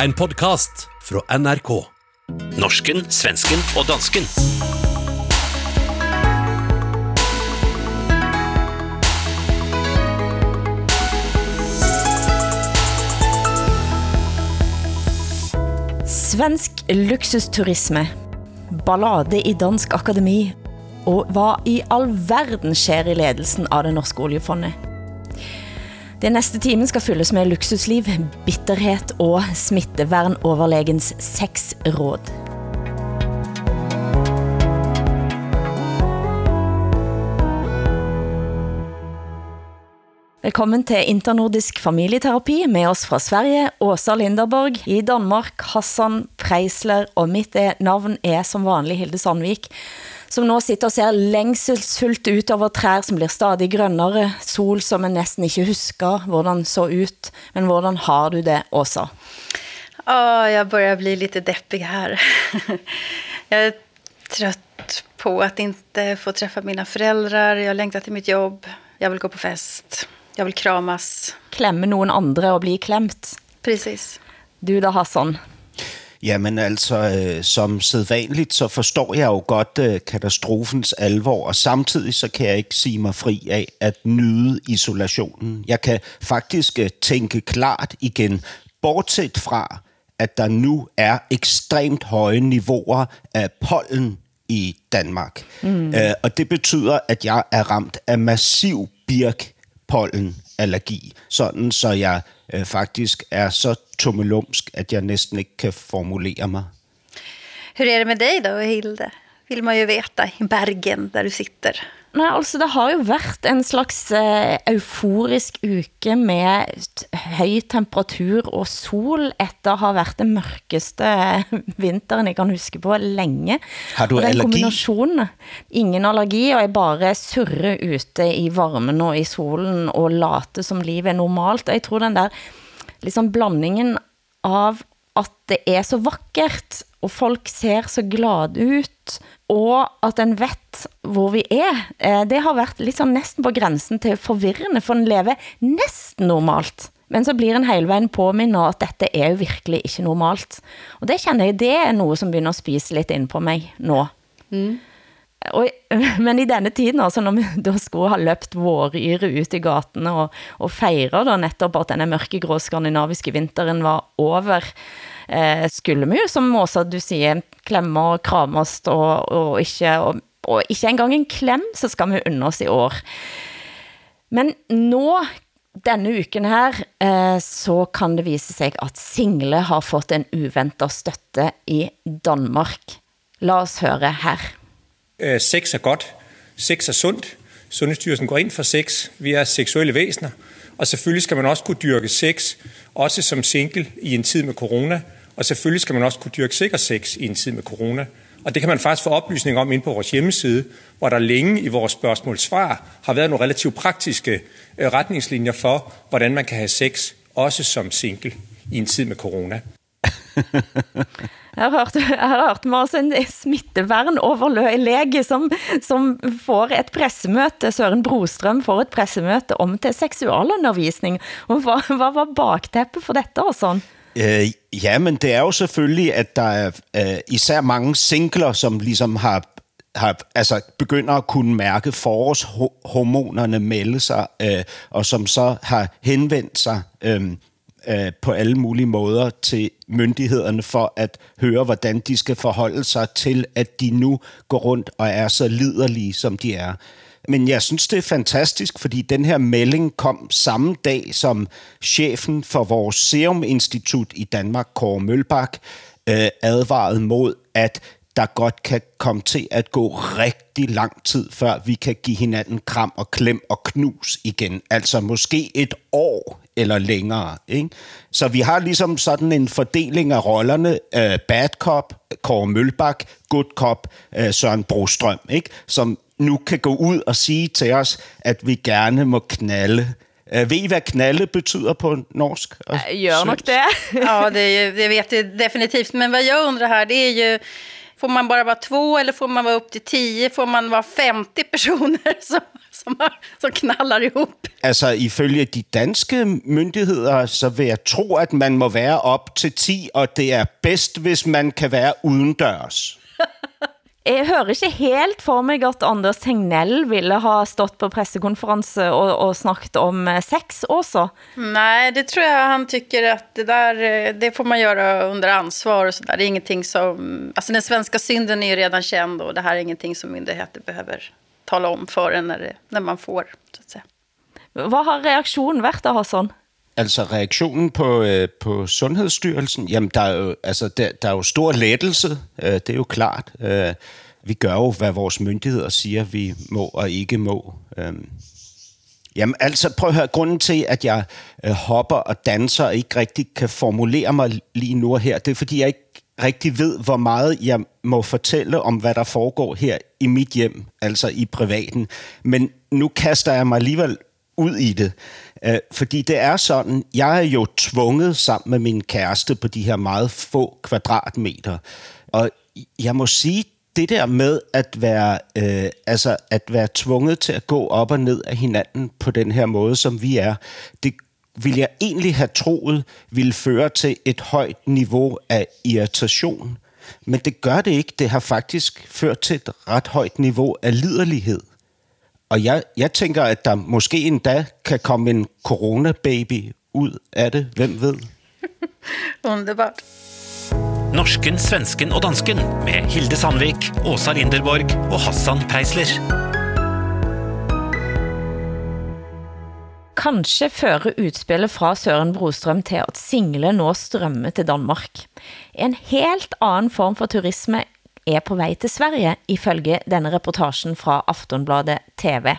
En podcast fra NRK. Norsken, svensken og dansken. Svensk luksusturisme, ballade i Dansk Akademi, og hvad i all verden sker i ledelsen av det norske oljefondet? Den næste timen skal fyldes med luksusliv, bitterhet og smittevernoverlegens seks råd. Velkommen til Internordisk familieterapi med oss fra Sverige, Åsa Linderborg, i Danmark, Hassan Preisler, og mitt navn er som vanlig Hilde Sandvik, som nå sitter og ser længselsfuldt ut over trær som blir stadig grønnere, sol som man næsten ikke husker hvordan så ut. Men hvordan har du det, Åsa? Ja, jag börjar bli lite deppig här. jag är trött på att inte få träffa mina föräldrar. Jag längtar till mitt jobb. Jag vill gå på fest. Jag vill kramas. Klemme nogen andre og blive klemt. Precis. Du da, Hassan? Jamen altså, øh, som sædvanligt, så forstår jeg jo godt øh, katastrofens alvor, og samtidig så kan jeg ikke sige mig fri af at nyde isolationen. Jeg kan faktisk øh, tænke klart igen, bortset fra, at der nu er ekstremt høje niveauer af pollen i Danmark. Mm. Øh, og det betyder, at jeg er ramt af massiv birkpollenallergi, sådan så jeg øh, faktisk er så tummelumsk, at jeg næsten ikke kan formulere mig. Hur är det med dig då, Hilde? Vill man ju veta i Bergen, där du sitter. Nej, altså det har jo været en slags eh, euforisk uke med høj temperatur og sol efter at have været det mørkeste vinteren, jeg kan huske på længe. Har du og den allergi? ingen allergi, og jeg bare surrer ute i varmen og i solen og late som livet er normalt. Og jeg tror den der liksom blandingen av at det er så vakkert, og folk ser så glade ut, og at en vet hvor vi er, eh, det har været lidt sådan næsten på grænsen til forvirrende, for en lever næsten normalt. Men så blir en hele vejen påminnet at dette er jo virkelig ikke normalt. Og det kender jeg, det er noget, som begynder at spise lidt ind på mig nå. Og, men i denne tiden, altså når vi da skulle ha løpt våryre ut i gatene og, og fejre da netop at denne mørkegrå skandinaviske vinteren var over, eh, skulle vi jo, som Åsa du siger, klemme og krames og, og, ikke, og, og ikke engang en klem, så skal vi unde os i år. Men nå, denne uken her, eh, så kan det vise sig, at Single har fået en uventet støtte i Danmark. Lad os høre her. Eh, sex er godt. Sex er sundt. Sundhedsstyrelsen går ind for sex. Vi er seksuelle væsener. Og selvfølgelig skal man også kunne dyrke sex, også som single i en tid med corona. Og selvfølgelig skal man også kunne dyrke sikker sex i en tid med corona. Og det kan man faktisk få oplysning om ind på vores hjemmeside, hvor der længe i vores spørgsmål svar har været nogle relativt praktiske øh, retningslinjer for, hvordan man kan have sex, også som single i en tid med corona. Jeg har hørt, jeg har hørt med altså en smittevern overlege som, som får et pressemøte, Søren Brostrøm får et pressemøte om til seksualundervisning. Hvad, hvad var bagtæppet for dette og sådan? Øh, ja, men det er jo selvfølgelig, at der er øh, især mange singler, som ligesom har, har altså begynder at kunne mærke forårshormonerne melde sig, øh, og som så har henvendt sig øh, øh, på alle mulige måder til myndighederne for at høre, hvordan de skal forholde sig til, at de nu går rundt og er så liderlige, som de er. Men jeg synes, det er fantastisk, fordi den her melding kom samme dag, som chefen for vores Serum Institut i Danmark, Kåre Mølbak, øh, advarede mod, at der godt kan komme til at gå rigtig lang tid, før vi kan give hinanden kram og klem og knus igen. Altså måske et år eller længere. Ikke? Så vi har ligesom sådan en fordeling af rollerne. Øh, Bad cop, Kåre Mølbak, good cop, øh, Søren Brostrøm, ikke? som nu kan gå ud og sige til os, at vi gerne må knalde. Øh, ved I, hvad knalde betyder på norsk? og nok svensk? det. Ja, det, är ju, det vet jag definitivt. Men vad jag undrar här, det är ju... Får man bara vara två eller får man vara upp till tio? Får man vara 50 personer som, som, har, som knallar ihop. Altså, ifølge de danske myndigheder, så vil jeg tro, at man må være op til 10, og det er bedst, hvis man kan være udendørs. Jeg hører ikke helt for mig, at Anders Tegnell ville ha stått på pressekonference og, og snakket om eh, sex også. Nej, det tror jag han tycker att det där, eh, det får man göra under ansvar och sådär. Det är ingenting som, alltså den svenska synden är ju redan känd och det här är ingenting som myndigheter behöver tala om för en när, det, när man får, så att säga. Hvad har reaktionen været der, Hassan? Altså reaktionen på, øh, på Sundhedsstyrelsen, jamen der er jo, altså, der, der er jo stor lettelse, øh, det er jo klart. Øh, vi gør jo, hvad vores myndigheder siger, vi må og ikke må. Øh. Jamen altså, prøv at høre, grunden til, at jeg øh, hopper og danser og ikke rigtig kan formulere mig lige nu og her, det er, fordi jeg ikke rigtig ved, hvor meget jeg må fortælle om, hvad der foregår her i mit hjem, altså i privaten. Men nu kaster jeg mig alligevel ud i det. Øh, fordi det er sådan, jeg er jo tvunget sammen med min kæreste på de her meget få kvadratmeter. Og jeg må sige, det der med at være, øh, altså at være tvunget til at gå op og ned af hinanden på den her måde, som vi er, det vil jeg egentlig have troet ville føre til et højt niveau af irritation. Men det gør det ikke. Det har faktisk ført til et ret højt niveau af liderlighed. Og jeg, jeg tænker, at der måske endda kan komme en coronababy ud af det. Hvem ved? Underbart. Norsken, svensken og dansken med Hilde Sandvik, Åsa Linderborg og Hassan Preisler. Kanskje fører utspillet fra Søren Brostrøm til at single nå strømme til Danmark. En helt anden form for turisme er på vej til Sverige, ifølge denne reportagen fra Aftonbladet TV.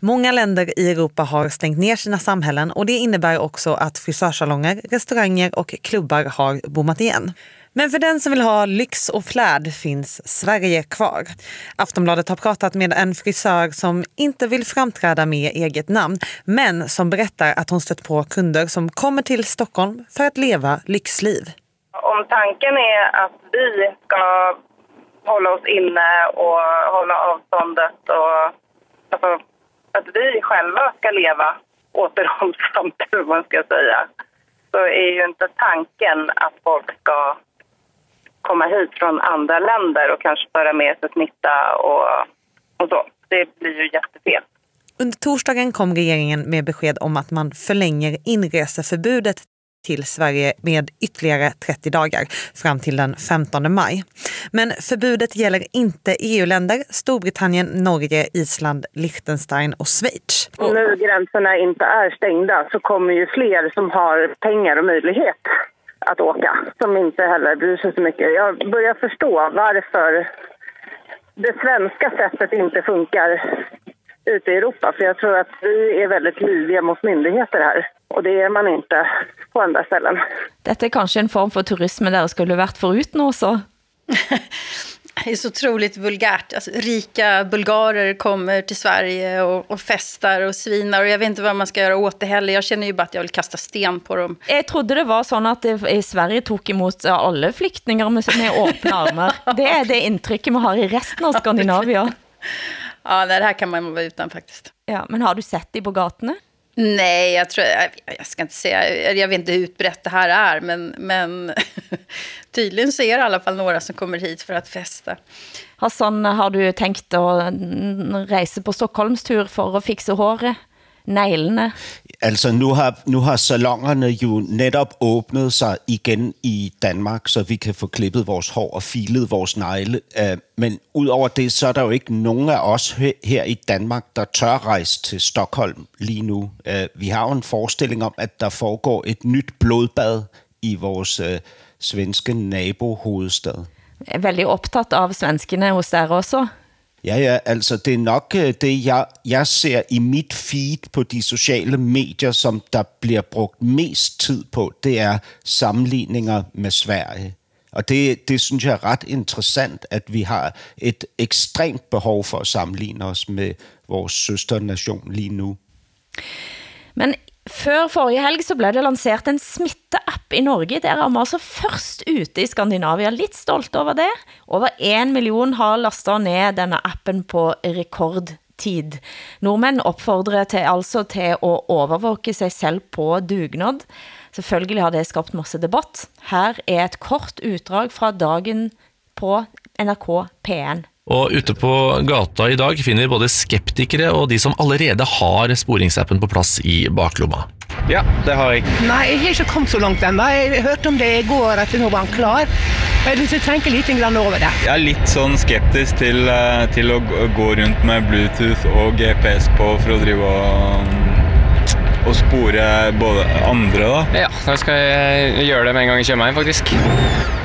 Många länder i Europa har stängt ner sina samhällen och det innebär också att frisörsalonger, restauranger och klubbar har bommat igen. Men för den som vill ha lyx och flärd finns Sverige kvar. Aftonbladet har pratat med en frisör som inte vill framträda med eget namn men som berättar att hon stött på kunder som kommer till Stockholm för att leva lyxliv. Om tanken är att vi ska hålla oss inne och hålla avståndet och alltså, att vi själva ska leva återhållsamt, hur man ska säga, så är ju inte tanken att folk ska komma hit från andra länder och kanske föra med sig smitta och, och så. Det blir ju jättefel. Under torsdagen kom regeringen med besked om att man förlänger inreseförbudet till Sverige med ytterligare 30 dagar fram till den 15 maj. Men förbudet gäller inte EU-länder, Storbritannien, Norge, Island, Liechtenstein och Schweiz. Nu gränserna inte är stängda så kommer ju fler som har pengar och möjlighet att åka som inte heller bryr sig så mycket. Jag börjar förstå varför det svenska sättet inte funkar ute i Europa. För jag tror att vi är väldigt lydiga mot myndigheter här. Och det är man inte på andra ställen. Dette er kanskje en form for turisme der skulle vært foruten også. Det är så otroligt vulgärt. Alltså, rika bulgarer kommer till Sverige och, och festar och svinar. Och jag vet inte vad man ska göra åt det heller. Jag känner ju bara att jag vill kasta sten på dem. Jeg trodde det var sådan, at det, i Sverige tog imot alle flygtningar med, med åbne armer. Det er det indtrykket vi har i resten av Skandinavia. Ja, det här kan man vara utan faktiskt. Ja, men har du sett det på gatene? Nej, jag, tror, jag, jag ska inte säga, jag vet inte hur utbrett det här är, men, men tydligen så är det i alla fall några som kommer hit för att festa. Hassan, har du tænkt at mm, rejse på Stockholmstur for at fikse håret? Neglene? Altså, nu har, nu har salongerne jo netop åbnet sig igen i Danmark, så vi kan få klippet vores hår og filet vores negle. Uh, men udover det, så er der jo ikke nogen af os her i Danmark, der tør rejse til Stockholm lige nu. Øh, vi har jo en forestilling om, at der foregår et nyt blodbad i vores øh, svenske nabohovedstad. Jeg er veldig optaget af svenskene hos der også. Ja, ja, altså det er nok øh, det, jeg, jeg ser i mit feed på de sociale medier, som der bliver brugt mest tid på, det er sammenligninger med Sverige. Og det, det synes jeg er ret interessant, at vi har et ekstremt behov for at sammenligne os med vores søsternation lige nu. Men før forrige helg så blev det lanceret en smitteapp i Norge. Der er man altså først ute i Skandinavia. Lidt stolt over det. Over en million har lastet ned denne appen på rekordtid. tid. Nordmenn opfordrer til, altså til at overvåke sig selv på dugnad. Selvfølgelig har det skabt masse debatt. Her er et kort utdrag fra dagen på NRK PN. Og ute på gata i dag finner vi både skeptikere og de som allerede har sporingsappen på plass i baklomma. Ja, det har jeg. Nei, jeg har ikke kommet så langt ennå. Jeg hørte om det i går, at nå var han klar. Jeg vil tenke litt over det. Jeg er litt sånn skeptisk til, eh, til å gå rundt med Bluetooth og GPS på for å drive og, og spore både andre, da. Ja, da skal jeg gjøre det med en gang jeg meg inn, faktisk.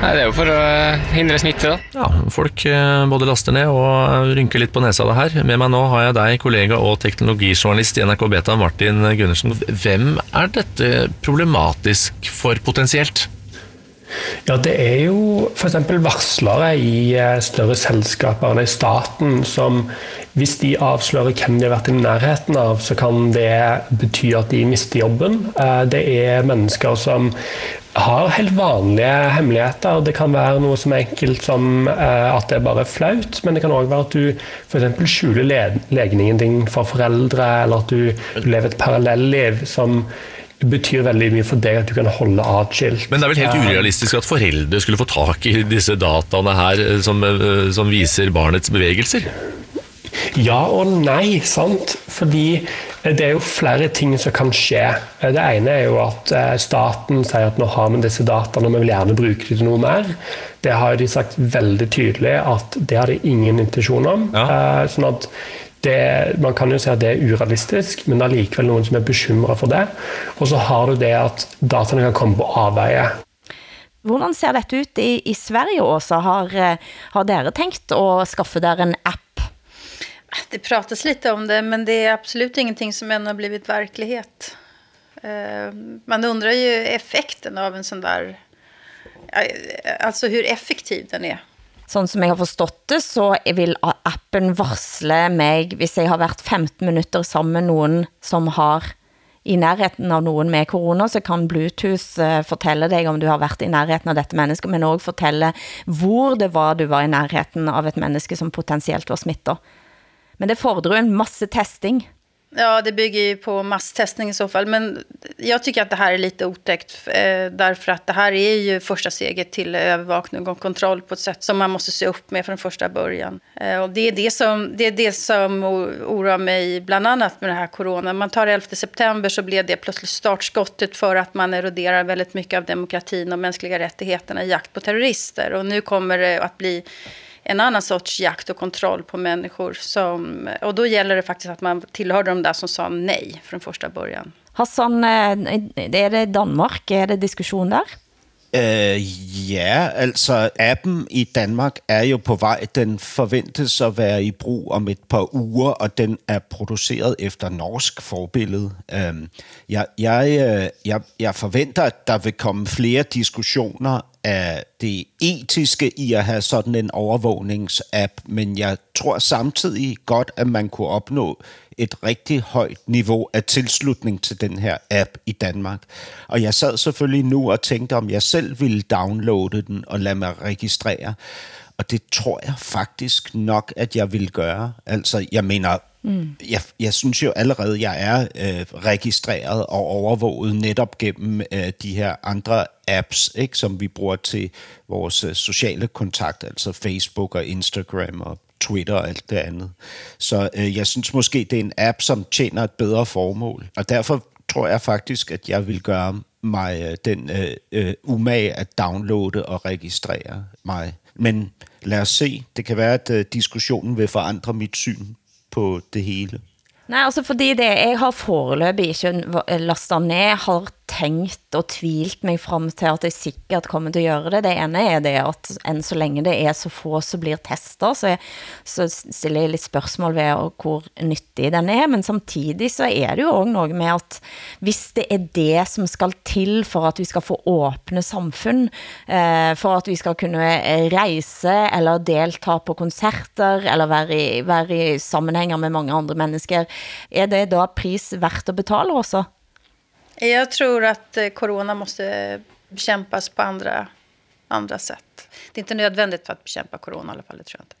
Nei, det er jo for å eh, hindre smitte, da. Ja, folk eh, både laster ned og rynker litt på nesa av det her. Med meg nå har jeg deg, kollega og teknologijournalist i NRK Beta, Martin Gundersen. Hvem er dette problematisk for potensielt? Ja, det er jo f.eks. varslere i eh, større selskaper eller i staten som hvis de avslører hvem de har vært i nærheten av, så kan det bety at de mister jobben. Eh, Det er mennesker som har helt vanlige hemmeligheter. Det kan være noe som er enkelt som eh, at det er bare flaut, men det kan òg være at du f.eks. skjuler le- legningen din for foreldre, eller at du, lever et parallelliv som betyr veldig mye for deg at du kan holde atskilt. Men det er vel helt Eh, urealistisk at foreldre skulle få tak i disse dataene her som, som viser barnets bevegelser? Ja og nei, sant? Fordi det er jo flere ting som kan skje. Det ene er jo at eh, staten sier at nå har vi disse dataene og vi vil gjerne bruke dem til noe mer. Det har de sagt veldig tydelig at det har de ingen intensjon om. Eh, Sånn at det, man kan jo si at det er urealistisk, men det er likevel noen som er bekymra for det. Og så har du det at dataene kan komme på avveie. Hvordan ser dette ut i, i Sverige også? Har, eh, har dere tenkt å skaffe dere en app? Det pratas lite om det, men det är absolut ingenting som ännu har blivit verklighet. Eh, Man undrar ju effekten av en sån där... Eh, alltså hur effektiv den är. Sånn som jeg har forstått det, så vil appen varsle mig, hvis jeg har været 15 minutter sammen med nogen, som har i nærheden av nogen med corona, så kan Bluetooth eh, fortælle dig, om du har været i nærheden av dette menneske, men også fortælle, hvor det var du var i nærheden av et menneske som potentielt var smittet. Men det fordrer en masse testing. Ja, det bygger ju på masstestning i så fall. Men jag tycker att det här är lite otäckt. Eh, därför att det här är ju första steget till övervakning och kontroll på ett sätt som man måste se upp med från första början. Eh, och det är det som, det är det som oroar mig bland annat med det här corona. Man tar 11 september så blev det plötsligt startskottet för att man eroderar väldigt mycket av demokratin och mänskliga rättigheterna i jakt på terrorister. Och nu kommer det att bli en annan sorts jakt och kontroll på människor. Som, och då gäller det faktiskt att man tillhör de där som sa nej från första början. Hassan, eh, er det Danmark? Er det diskussion der? Øh, ja, altså appen i Danmark er jo på vej. Den forventes at være i brug om et par uger, og den er produceret efter norsk forbillede. Øhm, jeg, jeg, øh, jeg, jeg forventer, at der vil komme flere diskussioner af det etiske i at have sådan en overvågningsapp, men jeg tror samtidig godt, at man kunne opnå et rigtig højt niveau af tilslutning til den her app i Danmark. Og jeg sad selvfølgelig nu og tænkte, om jeg selv ville downloade den og lade mig registrere. Og det tror jeg faktisk nok, at jeg vil gøre. Altså, jeg mener, mm. jeg, jeg synes jo allerede, jeg er øh, registreret og overvåget netop gennem øh, de her andre apps, ikke, som vi bruger til vores øh, sociale kontakt, altså Facebook og Instagram og Twitter og alt det andet. Så øh, jeg synes måske, det er en app, som tjener et bedre formål. Og derfor tror jeg faktisk, at jeg vil gøre mig øh, den øh, øh, umage at downloade og registrere mig. Men lad os se. Det kan være, at øh, diskussionen vil forandre mit syn på det hele. Nej, altså fordi det jeg har foreløbig ikke lastet ned, har tænkt og tvilt mig frem til, at jeg sikkert kommer til at gøre det. Det ene er det, at end så længe det er så få, så blir tester, så, jeg, så stiller jeg lidt spørgsmål ved, hvor nyttig den er. Men samtidig så er det jo også noget med, at hvis det er det, som skal til for at vi skal få åbne samfund, eh, for at vi skal kunne eh, rejse eller delta på koncerter, eller være i, være i sammenhænger med mange andre mennesker, er det da pris værd at betale også? Jag tror att eh, corona måste bekämpas på andra, andra sätt. Det är inte nödvändigt för att bekämpa corona i alla fall, det tror jag inte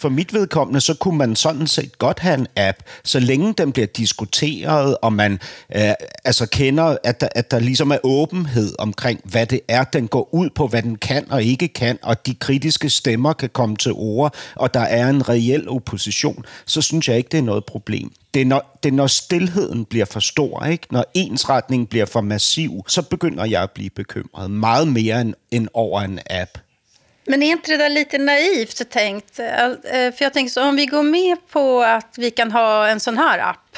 for mit vedkommende, så kunne man sådan set godt have en app, så længe den bliver diskuteret, og man øh, altså kender, at der, at der ligesom er åbenhed omkring, hvad det er, den går ud på, hvad den kan og ikke kan, og de kritiske stemmer kan komme til ord, og der er en reel opposition, så synes jeg ikke, det er noget problem. Det er, når, det er, når stillheden bliver for stor, ikke? når ensretningen bliver for massiv, så begynder jeg at blive bekymret. Meget mere end, end over en app. Men är inte det där lite naivt tänkt? Eh, För jag tänker så om vi går med på att vi kan ha en sån här app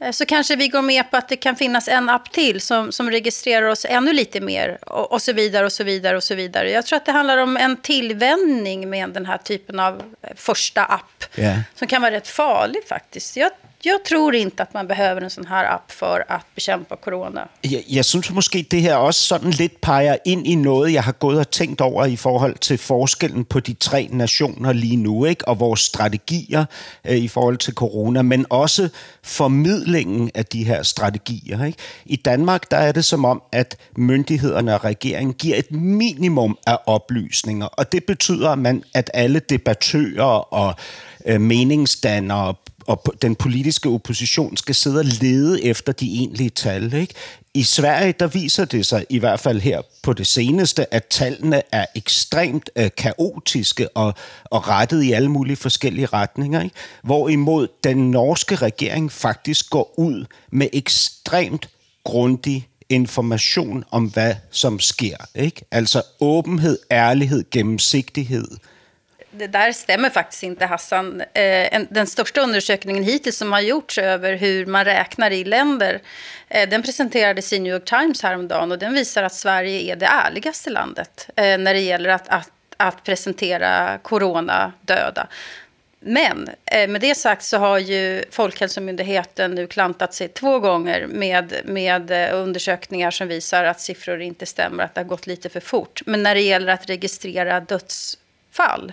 eh, så kanske vi går med på att det kan finnas en app till som, som registrerar oss ännu lite mer och, och så vidare och så vidare och så vidare. Jag tror att det handlar om en tillvänjning med den här typen av eh, första app Ja. som kan vara rätt farlig faktiskt. Jag, jag tror inte att man behöver en sån här app för att bekämpa corona. Jeg, jeg synes måske, det her også sådan lidt peger ind i noget, jeg har gået og tænkt over i forhold til forskellen på de tre nationer lige nu, ikke? og vores strategier øh, i forhold til corona, men også formidlingen af de her strategier. Ikke? I Danmark der er det som om, at myndighederne og regeringen giver et minimum af oplysninger, og det betyder, at, man, at alle debattører og øh, meningsdannere og den politiske opposition skal sidde og lede efter de egentlige tal. Ikke? I Sverige, der viser det sig i hvert fald her på det seneste, at tallene er ekstremt øh, kaotiske og, og rettet i alle mulige forskellige retninger. Ikke? Hvorimod den norske regering faktisk går ud med ekstremt grundig information om, hvad som sker. Ikke? Altså åbenhed, ærlighed, gennemsigtighed. Det där stämmer faktiskt inte, Hassan. Eh, den största undersökningen hittills som har gjorts över hur man räknar i länder, eh, den presenterades i New York Times häromdagen och den visar att Sverige är det ärligaste landet eh, när det gäller att, att, att presentera coronadöda. Men eh, med det sagt så har ju Folkhälsomyndigheten nu klantat sig två gånger med, med eh, undersökningar som visar att siffror inte stämmer, att det har gått lite för fort. Men när det gäller att registrera dödsfall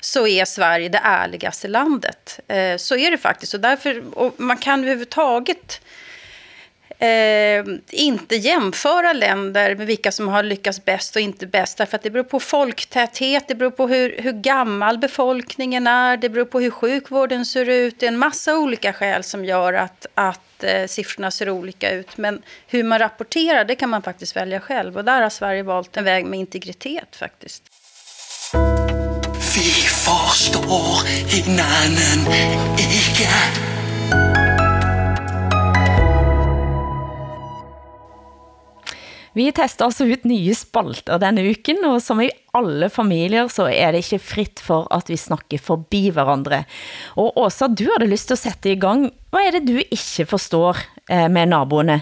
så är Sverige det ärligaste landet. Eh, så är det faktiskt. Och därför, och man kan överhuvudtaget eh, inte jämföra länder med vilka som har lyckats bäst och inte bäst. Därför att det beror på folktäthet, det beror på hur, hur gammal befolkningen är, det beror på hur sjukvården ser ut. Det är en massa olika skäl som gör att, att eh, siffrorna ser olika ut. Men hur man rapporterar, det kan man faktiskt välja själv. Och där har Sverige valt en väg med integritet faktiskt. Forstår hinanden ikke. Vi tester altså ut nye spalter denne uken, og som i alle familier, så er det ikke fritt for at vi snakker forbi hverandre. Og Åsa, du har lyst til at sætte i gang. Hvad er det du ikke forstår eh, med naboerne?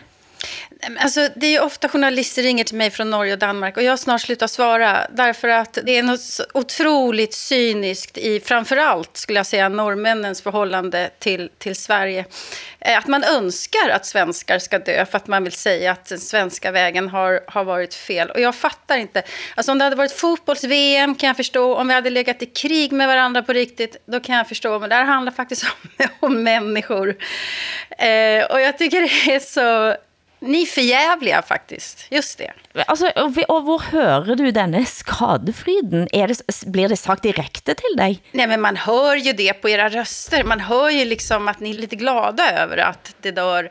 Ehm, alltså, det är ju ofta journalister ringer till mig från Norge och Danmark och jag har snart slutat svara därför att det är något otroligt cyniskt i framförallt skulle jag säga norrmännens förhållande till, till Sverige. Eh, att man önskar att svenskar ska dö för att man vill säga att den svenska vägen har, har varit fel. Och jag fattar inte. Alltså om det hade varit fotbolls-VM kan jag förstå. Om vi hade legat i krig med varandra på riktigt, då kan jag förstå. Men det här handlar faktiskt om, om människor. Eh, och jag tycker det är så... Ni är förjävliga faktiskt. Just det. Altså, og, vi- og hvor hører du denne skadefryden? Er det, blir det sagt direkte til dig? Nej, men man hör ju det på era röster. Man hör ju liksom att ni är lite glada över att det dör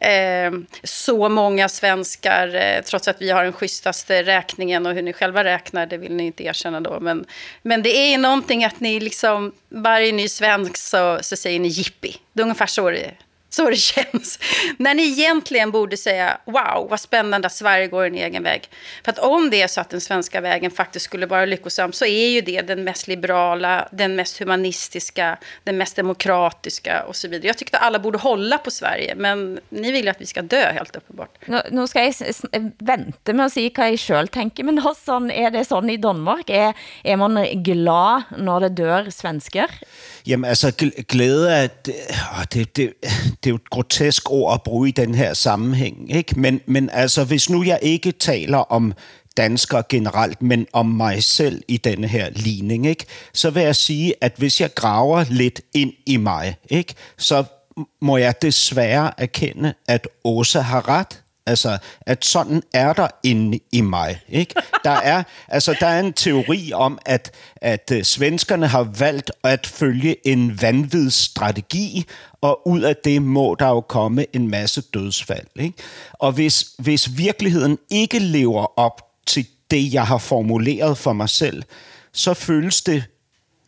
eh, så många svenskar, eh, trots att vi har den schysstaste räkningen och hur ni själva räknar, det vill ni inte erkänna då. Men, men det är någonting att ni liksom, varje ny svensk så, så säger ni jippi. Det är ungefär så det så det känns. När ni egentligen borde säga wow, vad spännande att Sverige går en egen väg. För att om det är så att den svenska vägen faktiskt skulle vara lyckosam så är ju det den mest liberala, den mest humanistiska, den mest demokratiska och så vidare. Jag tyckte alla borde hålla på Sverige, men ni vill ju att vi ska dö helt uppenbart. Nu skal jeg s- s- vente med at sige, hvad jeg selv tænker, men sådan, er det sådan i Danmark? Er, er man glad, når det dør svensker? Jamen altså, gl- glæde er, det, det, det, det er jo et grotesk ord at bruge i den her sammenhæng, ikke? Men, men altså, hvis nu jeg ikke taler om danskere generelt, men om mig selv i denne her ligning, ikke? så vil jeg sige, at hvis jeg graver lidt ind i mig, ikke? så må jeg desværre erkende, at Åsa har ret. Altså, at sådan er der inde i mig. Ikke? Der, er, altså, der er en teori om, at, at øh, svenskerne har valgt at følge en vanvidsstrategi, og ud af det må der jo komme en masse dødsfald. Ikke? Og hvis, hvis virkeligheden ikke lever op til det, jeg har formuleret for mig selv, så føles det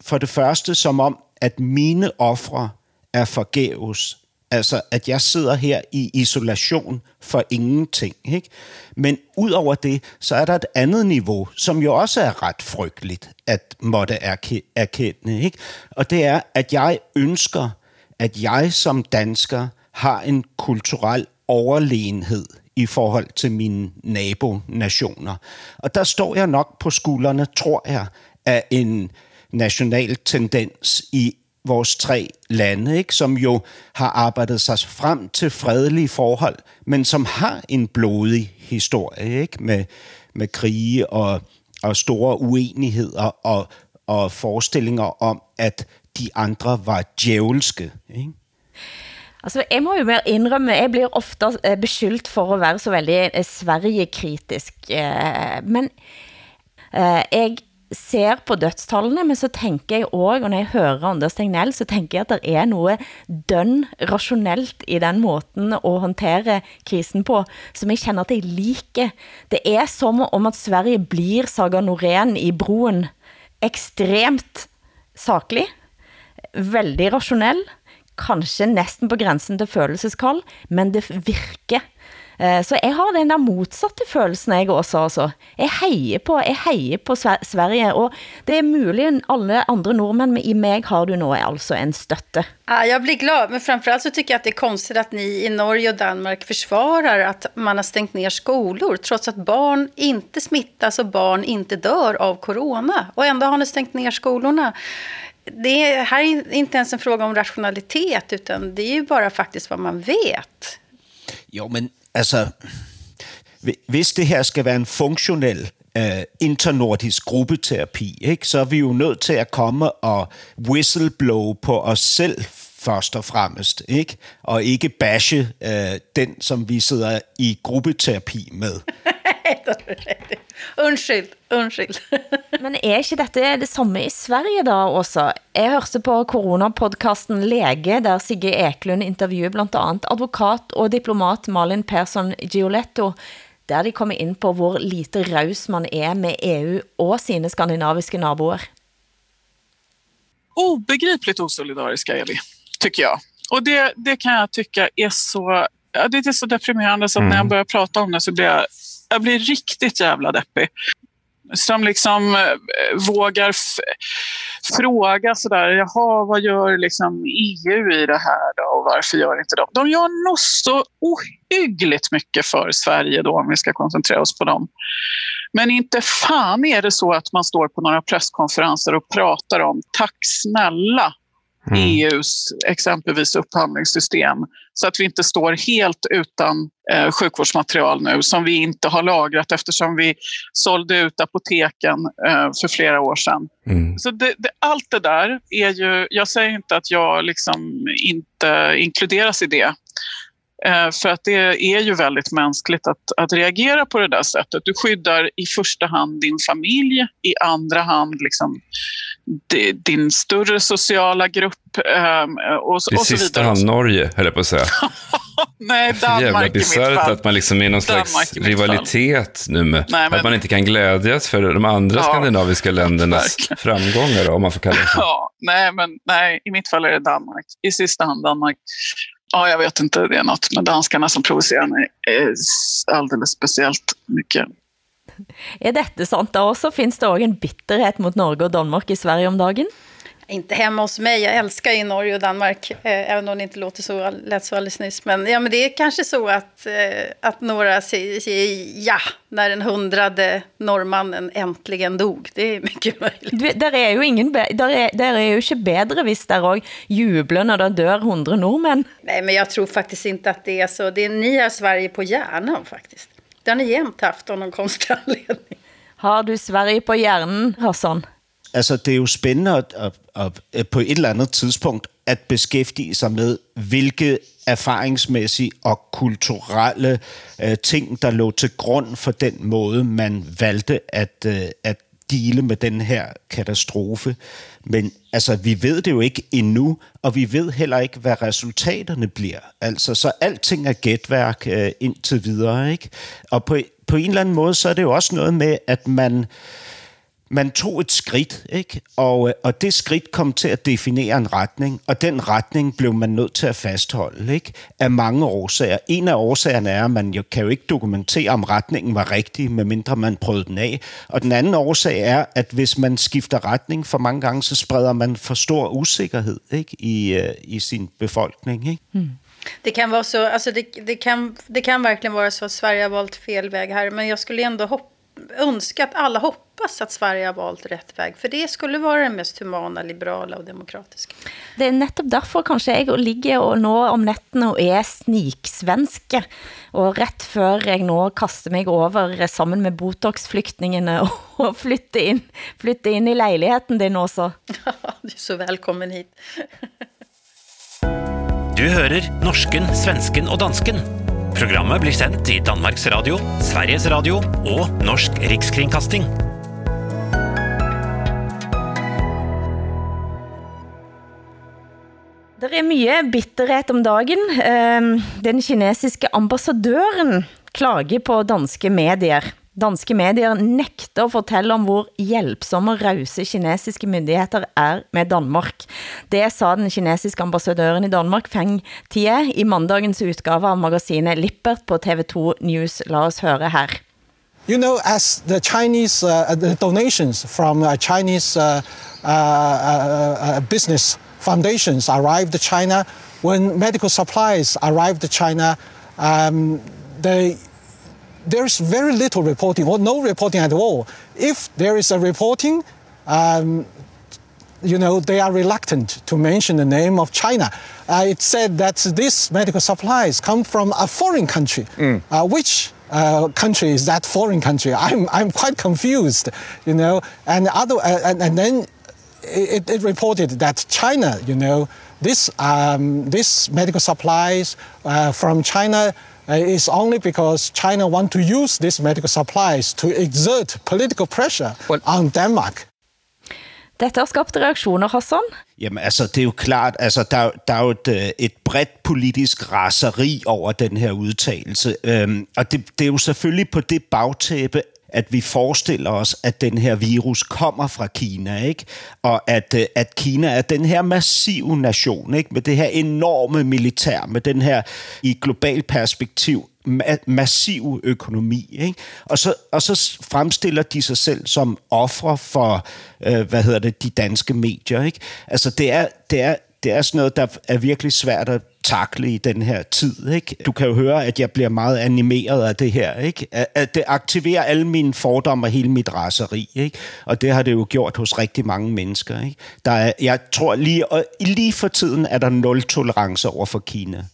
for det første som om, at mine ofre er forgæves. Altså, at jeg sidder her i isolation for ingenting. Ikke? Men ud over det, så er der et andet niveau, som jo også er ret frygteligt at måtte erkende. Ikke? Og det er, at jeg ønsker, at jeg som dansker har en kulturel overlegenhed i forhold til mine nabonationer. Og der står jeg nok på skuldrene, tror jeg, af en national tendens i vores tre lande, ikke? som jo har arbejdet sig frem til fredelige forhold, men som har en blodig historie ikke? Med, med krige og, og store uenigheder og, og forestillinger om, at de andre var djævelske. Ikke? Altså, jeg må jo mere indrømme, jeg blir ofte eh, beskyldt for at være så veldig eh, Sverige-kritisk, eh, men eh, jeg ser på dødstallene, men så tænker jeg også, og når jeg hører Anders Tegnell, så tænker jeg, at der er noget døn rationelt i den måten at håndtere krisen på, som jeg kender, at jeg liker. Det er som om at Sverige blir Saga Norén i broen. Ekstremt saklig, veldig rationell, kanskje næsten på grænsen til følelseskald, men det virker. Eh, så jeg har den der motsatte følelsen jeg også, altså. Jeg heier på, jeg heier på Sverige, og det er muligt alle andre nordmænd, men i mig har du nu alltså en støtte. Ja, jag blir glad, men framförallt så tycker jag att det är konstigt att ni i Norge och Danmark försvarar att man har stängt ner skolor, trots att barn inte smittas och barn inte dör av corona. Och ändå har ni stängt ner skolorna det är, här är inte ens en fråga om rationalitet, utan det är ju bara faktiskt vad man vet. Jo, men altså, hvis det her skal være en funktionel øh, internordisk gruppeterapi, ikke, så er vi jo nødt til at komme og whistleblow på os selv først og fremmest, ikke? og ikke bashe øh, den, som vi sidder i gruppeterapi med. undskyld, undskyld. Men er ikke dette det samme i Sverige da også? Jeg hørte på coronapodcasten Lege, der Sigge Eklund intervjuer blandt andet advokat og diplomat Malin Persson Gioletto, der de kommer ind på, hvor lite raus man er med EU og sine skandinaviske naboer. Obegripligt osolidariska är vi, tycker jag. Och det, det kan jag tycka är så, ja, det är så deprimerande så att mm. när jag börjar prata om det så blir jag jag blir riktigt jävla deppig. Som liksom eh, vågar fråga sådär, jaha, vad gör liksom EU i det här då och varför gör inte de? De gör nog så ohyggligt mycket för Sverige då om vi ska koncentrera oss på dem. Men inte fan är det så att man står på några presskonferenser och pratar om tack snälla mm. EUs exempelvis upphandlingssystem så att vi inte står helt utan eh, sjukvårdsmaterial nu som vi inte har lagrat eftersom vi sålde ut apoteken eh, för flera år sedan. Mm. Så det, det, allt det där är ju, jag säger inte att jag liksom inte inkluderas i det. Eh, för att det är ju väldigt mänskligt att, att reagera på det där sättet. Du skyddar i första hand din familj, i andra hand liksom din större sociala grupp ehm, och, så, I och så sista hand Norge, höll jag på att säga. Nej, Danmark Jävla bisarrt att man liksom är någon slags rivalitet nu med Nej, men... att man inte kan glädjas för de andra ja, skandinaviska ländernas verkligen. framgångar, om man får kalla det så. Ja, nej, men nej, i mitt fall är det Danmark. I sista hand Danmark. Ja, jag vet inte, det är något med danskarna som provocerar mig alldeles speciellt mycket. Är detta sant? Da också? finns det också en bitterhet mot Norge och Danmark i Sverige om dagen? Inte hemma hos mig, jag älskar ju Norge och Danmark, eh, även om det inte låter så, lät så alldeles nyss. Men, ja, men det är kanske så att, eh, att några säger, säger ja, när den hundrade norrmannen äntligen dog. Det är mycket möjligt. Du, där är ju ingen, där är, där är ju inte bättre visst där och jublar när det dör hundra norrmän. Nej, men jag tror faktiskt inte att det är så. Det är, ni har Sverige på hjärnan faktiskt. Den är jämt haft av någon konstig anledning. Har du Sverige på hjärnan, Hassan? Altså, det er jo spændende at, at, at, at på et eller andet tidspunkt at beskæftige sig med, hvilke erfaringsmæssige og kulturelle øh, ting, der lå til grund for den måde, man valgte at, øh, at dele med den her katastrofe. Men altså, vi ved det jo ikke endnu, og vi ved heller ikke, hvad resultaterne bliver. Altså, så alting er gætværk øh, indtil videre, ikke? Og på, på en eller anden måde, så er det jo også noget med, at man... Øh, man tog et skridt, ikke? Og, øh, og det skridt kom til at definere en retning, og den retning blev man nødt til at fastholde, ikke? Af mange årsager. En af årsagerne er, at man jo, kan jo ikke dokumentere, om retningen var rigtig, medmindre man prøvede den af. Og den anden årsag er, at hvis man skifter retning for mange gange, så spreder man for stor usikkerhed ikke? I, uh, i sin befolkning, ikke? Mm. Det kan vara så, alltså det, det, kan, det kan verkligen vara så att Sverige har valt fel väg här, men jag skulle ändå hoppas önska att alla hoppas att Sverige har valt rätt väg. För det skulle vara den mest humana, liberala och demokratiska. Det är nettopp derfor kanskje jeg ligger og nå om nettene og er sniksvenske. Og rätt før jeg nå kaster mig over sammen med botox-flyktningene og flytte in, flytte in i lejligheden din også. du er så velkommen hit. du hører norsken, svensken og dansken Programmet blir sendt i Danmarks Radio, Sveriges Radio og Norsk Rikskringkasting. Det er mye bitterhet om dagen. Ehm, den kinesiske ambassadøren klager på danske medier. Danske medier nægter at fortælle om hvor hjælpsomme og rause kinesiske myndigheder er med Danmark. Det sa den kinesiske ambassadøren i Danmark, Feng Tie, i mandagens udgave av magasinet Lippert på TV2 News. Lad os høre her. You know, as the Chinese uh, uh the donations from uh, Chinese uh, uh, uh, uh, business foundations arrived to China, when medical supplies arrived to China, um, they there's very little reporting or no reporting at all. If there is a reporting, um, you know, they are reluctant to mention the name of China. Uh, it said that these medical supplies come from a foreign country. Mm. Uh, which uh, country is that foreign country? I'm, I'm quite confused, you know. And, other, uh, and, and then it, it, reported that China, you know, this, um, this medical supplies uh, from China uh, is only because China want to use these medical supplies to exert political pressure well, on Denmark. Dette har skabt reaktioner, Hassan. Jamen altså, det er jo klart, altså der, der er jo et, øh, et bredt politisk raseri over den her udtalelse. Øhm, og det, det er jo selvfølgelig på det bagtæppe, at vi forestiller os, at den her virus kommer fra Kina, ikke? Og at, øh, at Kina er den her massive nation, ikke? Med det her enorme militær, med den her i global perspektiv ma- massiv økonomi, ikke? Og så, og så fremstiller de sig selv som ofre for, øh, hvad hedder det, de danske medier, ikke? Altså det er, det er, det er sådan noget, der er virkelig svært at takle i den her tid. Ikke? Du kan jo høre, at jeg bliver meget animeret af det her. Ikke? At det aktiverer alle mine fordomme og hele mit raseri. Ikke? Og det har det jo gjort hos rigtig mange mennesker. Ikke? Der er, jeg tror lige, og lige for tiden er der nul tolerance over for Kina.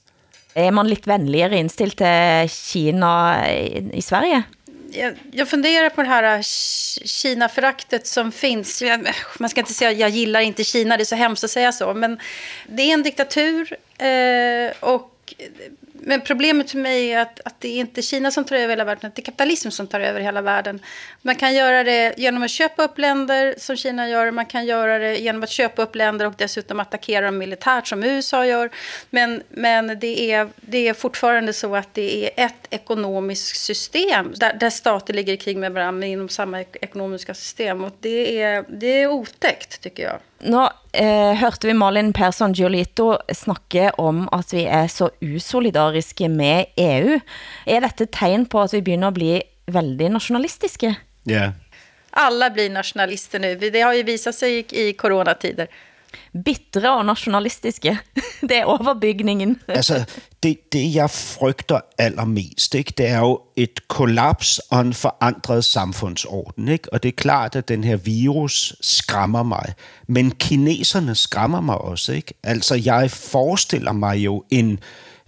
Er man lidt venligere indstillet til Kina i Sverige? Jag, jag funderar på det här äh, Kina-föraktet som finns. Man ska inte säga att jag gillar inte Kina, det är så hemskt att säga så. Men det är en diktatur eh, och men problemet för mig är att, att det är inte Kina som tar över hela världen, det är kapitalism som tar över hela världen. Man kan göra det genom att köpa upp länder som Kina gör, man kan göra det genom att köpa upp länder och dessutom attackera dem militärt som USA gör. Men, men det, är, det är fortfarande så att det är ett ekonomiskt system där, där stater ligger i krig med varandra inom samma ekonomiska system. Och det är, det är otäckt tycker jag. Nå eh, hørte vi Malin Persson Giolito snakke om, at vi er så usolidariske med EU. Er dette tegn på, at vi begynder at bli veldig nationalistiske? Ja. Yeah. Alla blir nationalister nu. Det har ju visat sig i, i coronatider bittre og nationalistiske. Det er overbygningen. altså, det, det jeg frygter allermest, ikke, det er jo et kollaps og en forandret samfundsorden. Ikke? Og det er klart, at den her virus skræmmer mig. Men kineserne skræmmer mig også. Ikke? Altså, jeg forestiller mig jo en,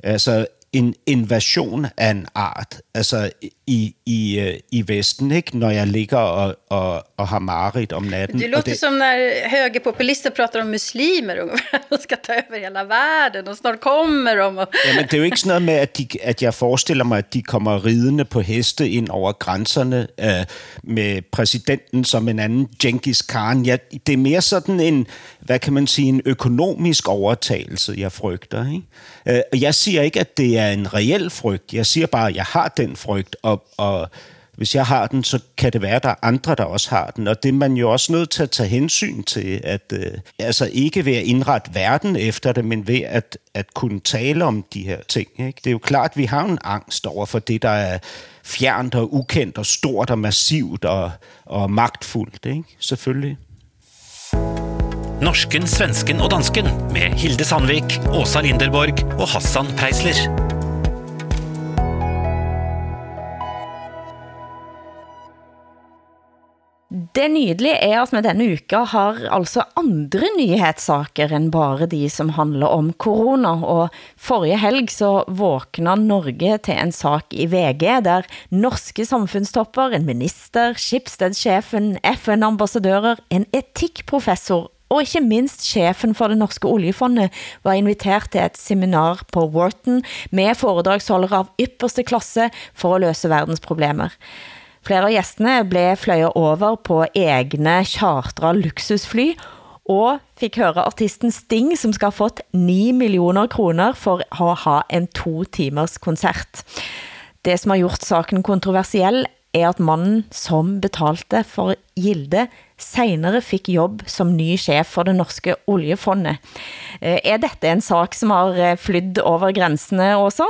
altså, en invasion af en art, altså i, i, øh, i Vesten, ikke? når jeg ligger og, og, og har marit om natten. Det låter det, som när högerpopulister pratar om muslimer, ungefär. de ska ta över hela världen, og snart kommer de. Og... Jamen, det er jo ikke sådan noget med, at, de, at jeg forestiller mig, at de kommer ridende på heste ind over grænserne øh, med præsidenten som en anden Genghis Khan. Ja, det er mere sådan en, hvad kan man sige, en økonomisk overtagelse, jeg frygter. Ikke? Øh, og jeg siger ikke, at det er en reel frygt. Jeg siger bare, at jeg har den frygt, og, og hvis jeg har den, så kan det være, at der er andre, der også har den. Og det er man jo også nødt til at tage hensyn til, at øh, altså ikke ved at indrette verden efter det, men ved at, at kunne tale om de her ting. Ikke? Det er jo klart, at vi har en angst over for det, der er fjernt og ukendt og stort og massivt og, og magtfuldt. Ikke? Selvfølgelig. Norsken, svensken og dansken med Hilde Sandvik, Åsa Linderborg og Hassan Preisler. Det nydelige er at med denne uke har altså andre nyhetssaker end bare de som handler om corona. Og forrige helg så våkna Norge til en sak i VG, der norske samfundstopper, en minister, Schibsted-chefen, FN-ambassadører, en etikprofessor og ikke minst chefen for det norske oljefondet var inviteret til et seminar på Wharton med foredragsholdere av ypperste klasse for at løse verdens problemer. Flere af gæstene blev fløjet over på egne chartra luksusfly, og fik høre artisten Sting, som skal have fået 9 millioner kroner for at ha en to timers koncert. Det, som har gjort saken kontroversiell, er at mannen, som betalte for Gilde, senere fik jobb som ny chef for det norske oljefondet. Eh, er dette en sak, som har eh, flyttet over grænsene også?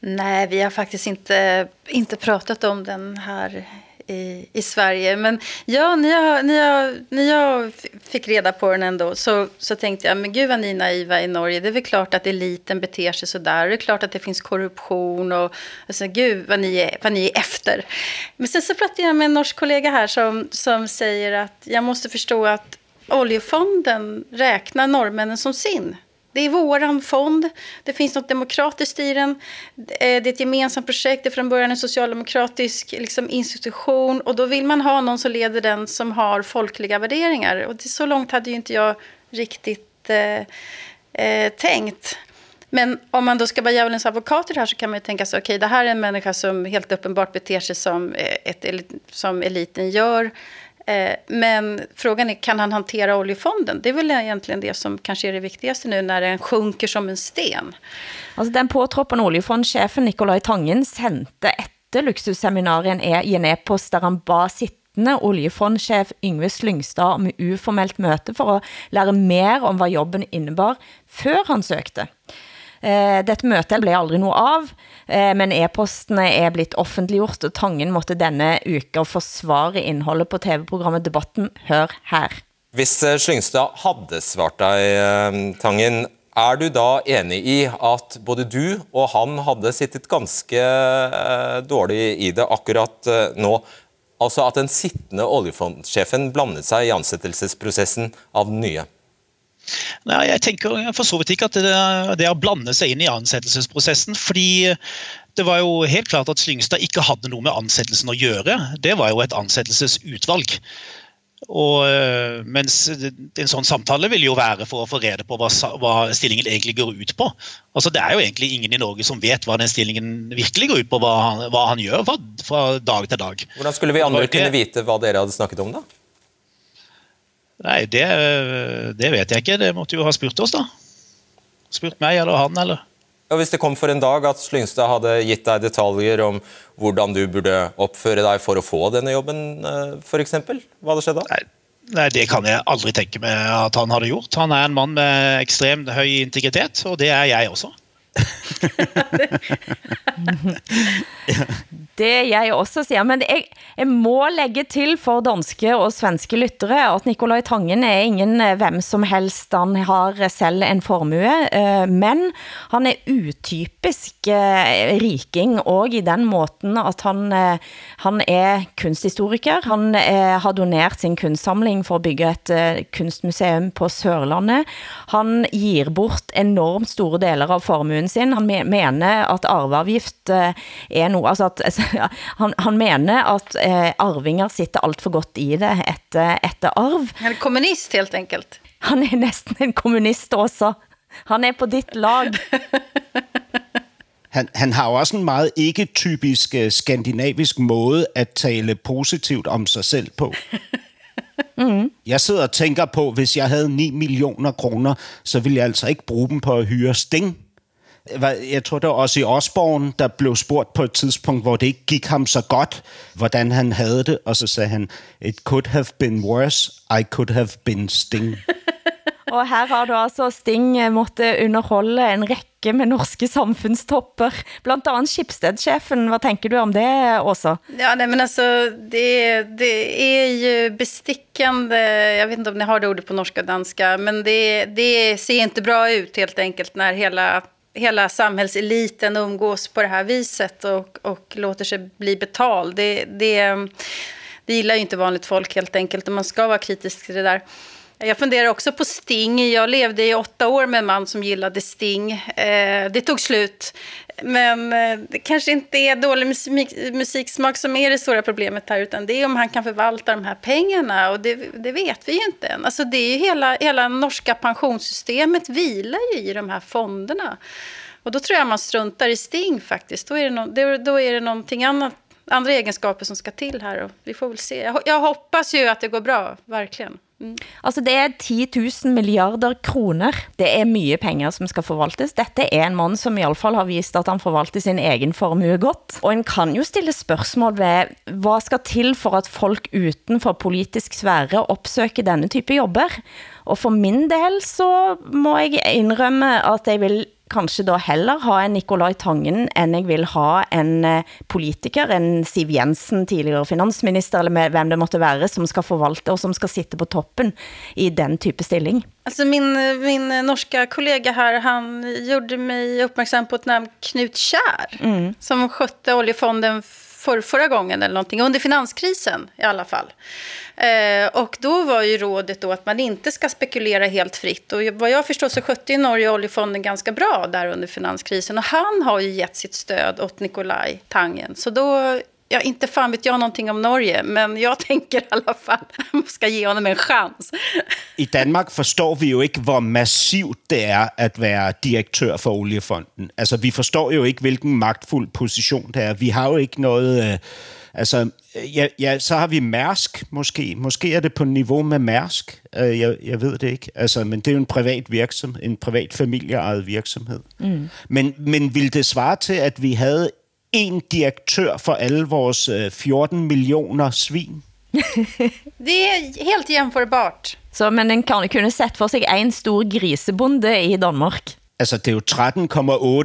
Nej, vi har faktiskt inte, inte pratat om den här i, i Sverige. Men ja, när jag, när, jag, när jag fick reda på den ändå så, så tänkte jag, men gud vad ni är naiva i Norge. Det är väl klart att eliten beter sig sådär. Det är klart att det finns korruption och alltså, gud vad ni, är, vad ni är efter. Men sen så pratade jag med en norsk kollega här som, som säger att jag måste förstå att oljefonden räknar norrmännen som sin. Det är våran fond. Det finns något demokratiskt i den. Eh, det är ett gemensamt projekt. Det är från början en socialdemokratisk liksom, institution. Och då vill man ha någon som leder den som har folkliga värderingar. Och det, så långt hade ju inte jag riktigt eh, eh, tänkt. Men om man då ska vara djävulens advokat i det här så kan man ju tänka sig, okej, okay, det här är en människa som helt uppenbart beter sig som, eh, ett, som eliten gör. Eh, men frågan är, kan han hantera oljefonden? Det är väl egentligen det som kanske är det viktigaste nu när den sjunker som en sten. Altså den påtroppen oljefondschefen Nikolaj Tangen sendte efter luksusseminarien i en e-post, der han bad sittende oljefondchef Yngve Slyngstad om uformelt møte for at lære mer om hvad jobben innebar, før han søgte. Eh, dette møte blev aldrig noget av, eh, men e-postene er blitt offentliggjort, og Tangen måtte denne uka forsvare indholdet på TV-programmet Debatten. Hør her. Hvis eh, Slyngstad havde svart dig, eh, Tangen, er du da enig i at både du og han havde sittet ganske eh, dårlig i det akkurat nå? Altså at den sittende oljefondschefen blandede sig i ansættelsesprocessen av den nye? Nei, Jeg tenker for så vidt ikke at det, det å blande seg inn i ansettelsesprosessen. fordi det var jo helt klart at Slyngstad ikke hadde noe med ansettelsen å gjøre. Det var jo et ansettelsesutvalg. Og, øh, mens en sånn samtale vil jo være for å få rede på hva, hva, stillingen egentlig går ut på. Altså Det er jo egentlig ingen i Norge som vet hva den stillingen virkelig går ut på, hva han, hva han gjør fra, fra dag til dag. Hvordan skulle vi andre kunne vite hva dere hadde snakket om, da? Nej, det, det vet jeg ikke. Det måtte jo ha spurt oss, da. Spurt meg eller han, eller? Ja, hvis det kom for en dag at Slyngstad hadde gitt deg detaljer om hvordan du burde oppføre deg for å få denne jobben, eh, f.eks., hva hadde skjedd da? Nei, nei, det kan jeg aldri tenke meg at han hadde gjort. Han er en mann med ekstremt høy integritet, og det er jeg også. det jeg også siger, men jeg, jeg må lægge til for danske og svenske lyttere, at Nikolaj Tangen er ingen eh, hvem som helst. Han har selv en formue, eh, men han er utypisk eh, riking, og i den måten at han, han er kunsthistoriker. Han har doneret sin kunstsamling for at bygge et kunstmuseum på Sørlandet. Han giver bort enormt store deler av formuen sin. Han mener, at arveavgift eh, er noe, altså at, altså, han, han mener, at eh, arvinger sitter alt for godt i det etter, etter arv. Han er kommunist, helt enkelt. Han er næsten en kommunist også. Han er på dit lag. han, han har jo også en meget ikke-typisk uh, skandinavisk måde at tale positivt om sig selv på. Mm. Jeg sidder og tænker på, hvis jeg havde 9 millioner kroner, så ville jeg altså ikke bruge dem på at hyre Sting. Jeg tror, det var også i Osborne, der blev spurgt på et tidspunkt, hvor det ikke gik ham så godt, hvordan han havde det, og så sagde han, it could have been worse, I could have been Sting. Og her har du altså Sting eh, måtte underholde en række med norske samfundstopper, blandt andet Schibsted-chefen. Hvad tænker du om det, Åsa? Ja, nej, men alltså, det, det är ju bestickande, jag vet inte om ni har det ordet på norska och danska, men det, det ser inte bra ut helt enkelt när hela hela samhällseliten umgås på det här viset och, och låter sig bli betald. Det, det, det gillar ju inte vanligt folk helt enkelt och man ska vara kritisk till det där. Jag funderar också på Sting. Jag levde i åtta år med en man som gillade Sting. Eh, det tog slut. Men eh, det kanske inte är dålig musik, musiksmak som är det stora problemet här, utan det är om han kan förvalta de här pengarna. Och det, det vet vi ju inte än. Alltså det är ju hela, hela norska pensionssystemet vilar ju i de här fonderna. Och då tror jag man struntar i Sting faktiskt. Då är det, no, då är det någonting annat andra egenskaper som ska till här och vi får väl se. Jag, jag hoppas ju att det går bra, verkligen. Mm. Altså det er 10 000 milliarder kroner. Det er mye penger som skal forvaltes. Dette er en mand, som i alle fall har vist, at han forvalter sin egen formue godt. Og en kan jo stille spørgsmål ved, hvad skal til for at folk uden for politisk sfære opsøger denne type jobber? Og for min del så må jeg indrømme, at jeg vil kanskje da heller ha en Nikolaj Tangen, end jeg vil ha en eh, politiker, en Siv Jensen, tidligere finansminister, eller med, hvem det måtte være, som skal forvalte og som skal sitte på toppen i den type stilling. Alltså min, min norska kollega här, han gjorde mig uppmärksam på ett namn Knut Kär, mm. som skötte oljefonden för, förra gången eller någonting, under finanskrisen i alla fall. Eh, och då var ju rådet då att man inte ska spekulera helt fritt. Och vad jag förstår så skötte ju Norge oljefonden ganska bra där under finanskrisen. Och han har ju gett sitt stöd åt Nikolaj Tangen. Så då ja, inte fan vet jag någonting om Norge, men jag tänker i alla fall, att man ska ge honom en chans. I Danmark forstår vi jo ikke, hvor massivt det er at være direktør for oliefonden. Altså, vi forstår jo ikke, hvilken magtfuld position det er. Vi har jo ikke noget... Øh, altså, ja, ja, så har vi Mærsk måske. Måske er det på niveau med Mærsk. Øh, jeg, jeg ved det ikke. Altså, men det er jo en privat virksomhed, en privat familieejet virksomhed. Mm. Men, men vil det svare til, at vi havde en direktør for alle vores 14 øh, millioner svin. det er helt jämförbart. Så, men den kan kunne sett for sig en stor grisebonde i Danmark. Altså, det er jo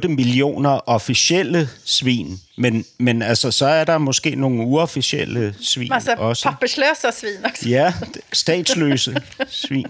13,8 millioner officielle svin, men, men altså, så er der måske nogle uofficielle svin altså, også. pappersløse svin også. Ja, statsløse svin.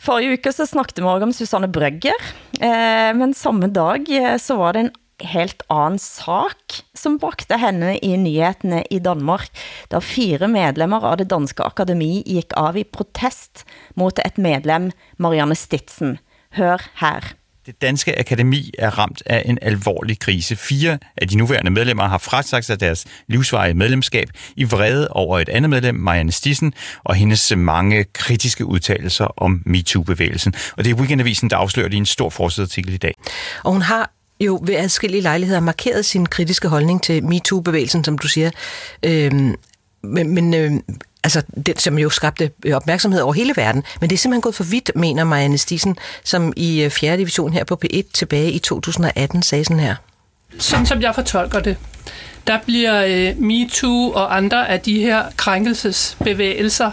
Forrige uke så snakket vi også om Susanne Brøgger, eh, men samme dag eh, så var det en helt anden sak, som bragte henne i nyhetene i Danmark, da fire medlemmer av det danske akademi gik av i protest mot et medlem, Marianne Stitsen. Hør her. Det danske akademi er ramt af en alvorlig krise. Fire af de nuværende medlemmer har frasagt sig deres livsvarige medlemskab i vrede over et andet medlem, Marianne Stissen, og hendes mange kritiske udtalelser om MeToo-bevægelsen. Og det er Weekendavisen, der afslører det i en stor forsidartikel i dag. Og hun har jo ved adskillige lejligheder markeret sin kritiske holdning til MeToo-bevægelsen, som du siger. Øhm, men men øh, altså, det, som jo skabte øh, opmærksomhed over hele verden. Men det er simpelthen gået for vidt, mener Marianne Stisen, som i øh, 4. Division her på P1 tilbage i 2018 sagde sådan her. Sådan som jeg fortolker det, der bliver øh, MeToo og andre af de her krænkelsesbevægelser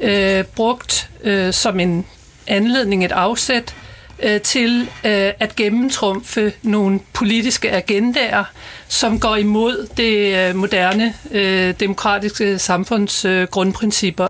øh, brugt øh, som en anledning, et afsæt øh, til øh, at gennemtrumfe nogle politiske agendaer, som går imod det øh, moderne øh, demokratiske samfunds øh, grundprincipper.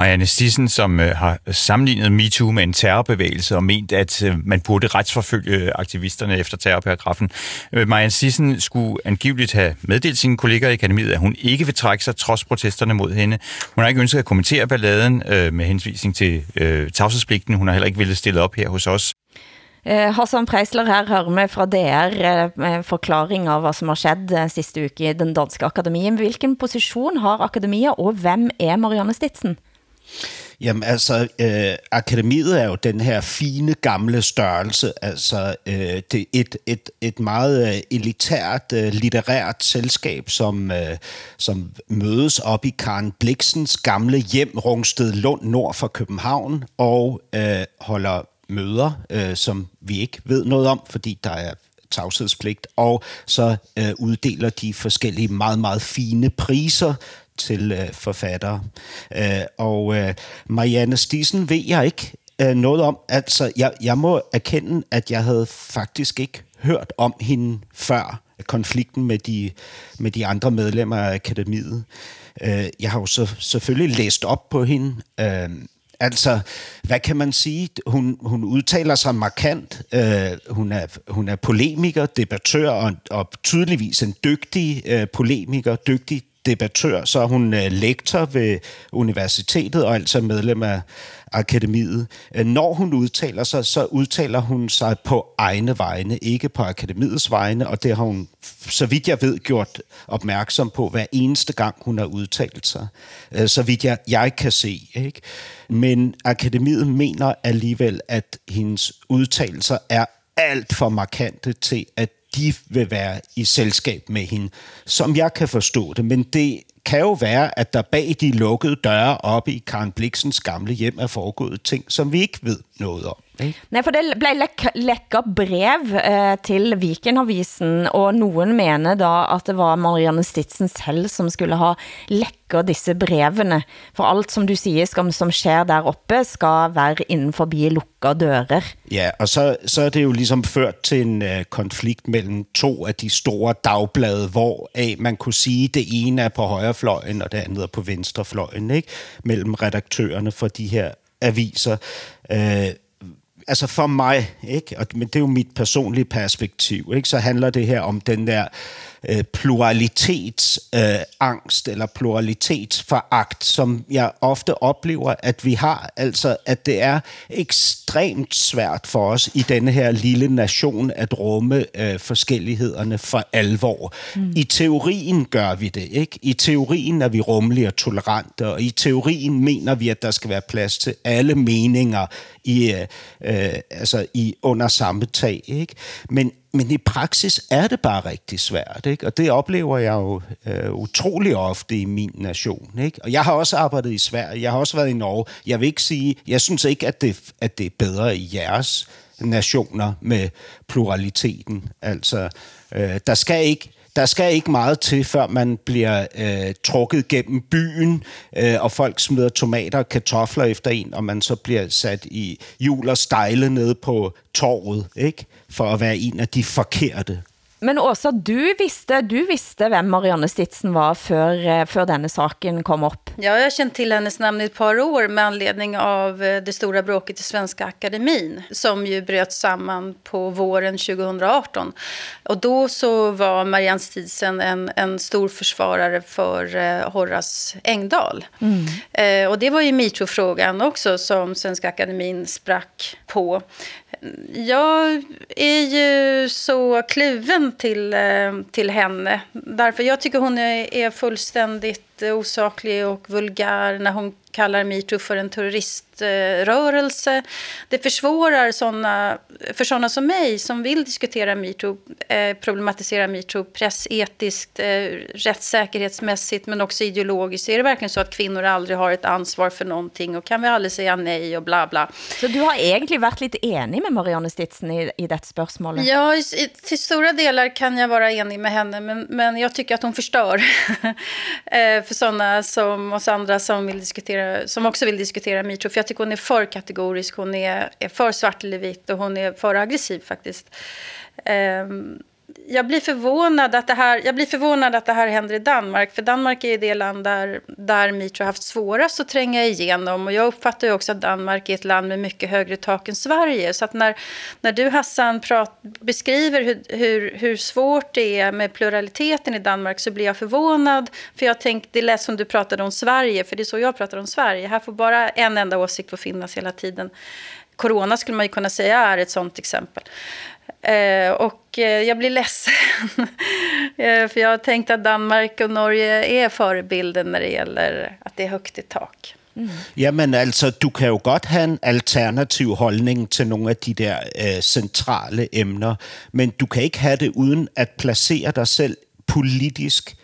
Marianne Stissen, som øh, har sammenlignet MeToo med en terrorbevægelse og ment, at øh, man burde retsforfølge øh, aktivisterne efter terrorparagrafen. Øh, Marianne Stissen skulle angiveligt have meddelt sine kolleger i akademiet, at hun ikke vil trække sig trods protesterne mod hende. Hun har ikke ønsket at kommentere balladen øh, med henvisning til øh, tavshedspligten. Hun har heller ikke ville stille op her hos os. Eh, Hassan Preisler her hører med fra DR eh, med forklaring av hvad som har skjedd eh, sidste uke i den danske akademien. Hvilken position har akademiet, og hvem er Marianne Stitsen? Jamen altså, øh, akademiet er jo den her fine gamle størrelse, altså øh, det er et, et, et meget øh, elitært øh, litterært selskab, som, øh, som mødes op i Karen Bliksens gamle hjem, Rungsted Lund, nord for København, og øh, holder møder, øh, som vi ikke ved noget om, fordi der er tavshedspligt, og så øh, uddeler de forskellige meget, meget fine priser til øh, forfattere. Øh, og øh, Marianne Stisen ved jeg ikke øh, noget om. Altså, jeg, jeg må erkende, at jeg havde faktisk ikke hørt om hende før konflikten med de, med de andre medlemmer af akademiet. Øh, jeg har jo så, selvfølgelig læst op på hende, øh, Altså, hvad kan man sige? Hun, hun udtaler sig markant. Øh, hun, er, hun er polemiker, debattør og, og tydeligvis en dygtig øh, polemiker, dygtig debattør. Så er hun øh, lektor ved universitetet og altså medlem af akademiet. Øh, når hun udtaler sig, så udtaler hun sig på egne vegne, ikke på akademiets vegne, og det har hun, så vidt jeg ved, gjort opmærksom på hver eneste gang, hun har udtalt sig. Øh, så vidt jeg, jeg kan se. Ikke? Men akademiet mener alligevel, at hendes udtalelser er alt for markante til, at de vil være i selskab med hende, som jeg kan forstå det. Men det kan jo være, at der bag de lukkede døre oppe i Karen Bliksens gamle hjem er foregået ting, som vi ikke ved noget om. Nej, for det blev læk lækker brev eh, til Vikenavisen, og nogen mener da, at det var Marianne Stitzen selv, som skulle ha lækker disse brevene. For alt, som du siger, skal, som sker der oppe, skal være inden forbi lukkede dører. Ja, og så, så er det jo ligesom ført til en uh, konflikt mellem to af de store dagblade, hvor af man kunne sige, det ene er på højrefløjen, og det andet er på venstrefløjen, ikke? mellem redaktørerne for de her aviser. Uh, altså for mig, ikke? Og, men det er jo mit personlige perspektiv, ikke? så handler det her om den der øh, pluralitetsangst øh, eller pluralitetsforagt, som jeg ofte oplever, at vi har. Altså, at det er ekstremt svært for os i denne her lille nation at rumme øh, forskellighederne for alvor. Mm. I teorien gør vi det, ikke? I teorien er vi rummelige og tolerante, og i teorien mener vi, at der skal være plads til alle meninger i, øh, øh, altså i under samme tag. Ikke? Men, men i praksis er det bare rigtig svært, ikke? og det oplever jeg jo øh, utrolig ofte i min nation. Ikke? Og jeg har også arbejdet i Sverige, jeg har også været i Norge. Jeg vil ikke sige, jeg synes ikke, at det, at det er bedre i jeres nationer med pluraliteten. Altså, øh, der skal ikke der skal ikke meget til, før man bliver øh, trukket gennem byen, øh, og folk smider tomater og kartofler efter en, og man så bliver sat i hjul og stejle nede på torvet, ikke? for at være en af de forkerte. Men også du visste, du visste vem Marianne Stitzen var för, eh, för denne saken kom upp. Ja, jag har känt till hennes namn i ett par år med anledning av eh, det stora bråket i Svenska Akademin som ju bröt samman på våren 2018. Och då så var Marianne Stitzen en, en stor försvarare för eh, Horace Engdahl. Mm. Eh, och det var ju metoo-frågan också som Svenska Akademin sprack på jag är ju så kluven till, eh, till henne. Därför jag tycker hon är, är fullständigt osaklig och vulgär när hon kallar metoo för en terroriströrelse. Det försvårar såna, för sådana som mig som vill diskutera metoo, eh, problematisera metoo pressetiskt, eh, rättssäkerhetsmässigt men också ideologiskt. Är det verkligen så att kvinnor aldrig har ett ansvar för någonting och kan vi aldrig säga nej och bla bla. Så du har egentligen varit lite enig med Marianne Stitzen i, i detta spörsmål? Ja, i, till stora delar kan jag vara enig med henne men, men jag tycker att hon förstör eh, för sådana som oss andra som vill diskutera som också vill diskutera metoo. För jag tycker hon är för kategorisk, hon är, är för svart eller vit och hon är för aggressiv faktiskt. Um, jag blir förvånad att det här, jag blir förvånad att det här händer i Danmark. För Danmark är ju det land där, där metoo har haft svårast att tränga igenom. Och jag uppfattar ju också att Danmark är ett land med mycket högre tak än Sverige. Så att när, när du Hassan prat, beskriver hur, hur, hur svårt det är med pluraliteten i Danmark så blir jag förvånad. För jag tänkte, det lät som du pratade om Sverige, för det är så jag pratar om Sverige. Här får bara en enda åsikt få finnas hela tiden corona skulle man ju kunna säga är ett sånt exempel. Eh, och eh, jag blir ledsen. eh, för jag har tänkt att Danmark och Norge är förebilden när det gäller att det är högt i tak. Mm. Jamen altså, du kan jo godt have en alternativ holdning til nogle af de der øh, centrale emner, men du kan ikke have det uden at placere dig selv politisk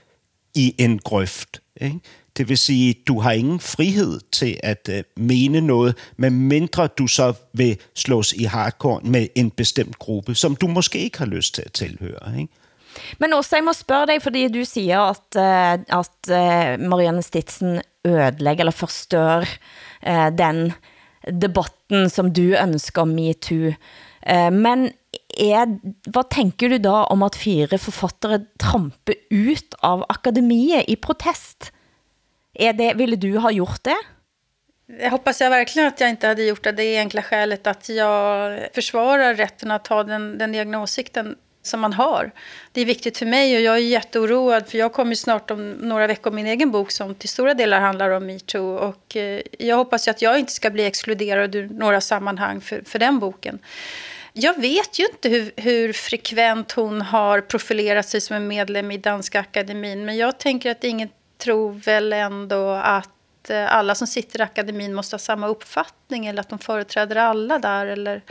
i en grøft. Ikke? Det vil sige, du har ingen frihed til at øh, mene noget, medmindre du så vil slås i hardcore med en bestemt gruppe, som du måske ikke har lyst til at tilhøre. Ikke? Men også, jeg må spørge dig, fordi du siger, at, øh, at øh, Marianne Stitsen ødelægger eller forstør øh, den debatten, som du ønsker om MeToo. Men er, hvad tænker du da om at fire forfattere tramper ut av akademiet i protest? Är det, ville du ha gjort det? Jag hoppas jag verkligen att jag inte hade gjort det. Det enkla skälet att jag försvarar rätten att ha den, den egna åsikten som man har. Det är viktigt för mig och jag är jätteoroad för jag kommer snart om några veckor min egen bok som till stora delar handlar om metoo och eh, jag hoppas ju att jag inte ska bli exkluderad ur några sammanhang för, för den boken. Jag vet ju inte hur, hur frekvent hon har profilerat sig som en medlem i Danska akademin men jag tänker att inget tror väl ändå att eh, alla som sitter i akademin måste ha samma uppfattning eller att de företräder alla där eller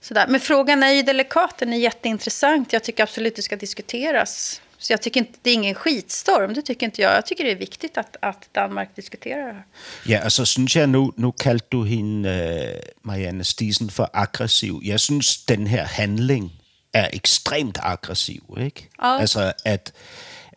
sådär. Men frågan är ju delikat, den är jätteintressant. Jag tycker absolut det ska diskuteras. Så jag tycker inte, det är ingen skitstorm, det tycker inte jag. Jag tycker det är viktigt att, att Danmark diskuterar det här. Ja, alltså synes jag, nu, nu kaldte du hende, uh, Marianne Stisen, for aggressiv. Jeg synes, den her handling er ekstremt aggressiv, ikke? Ja. Altså, at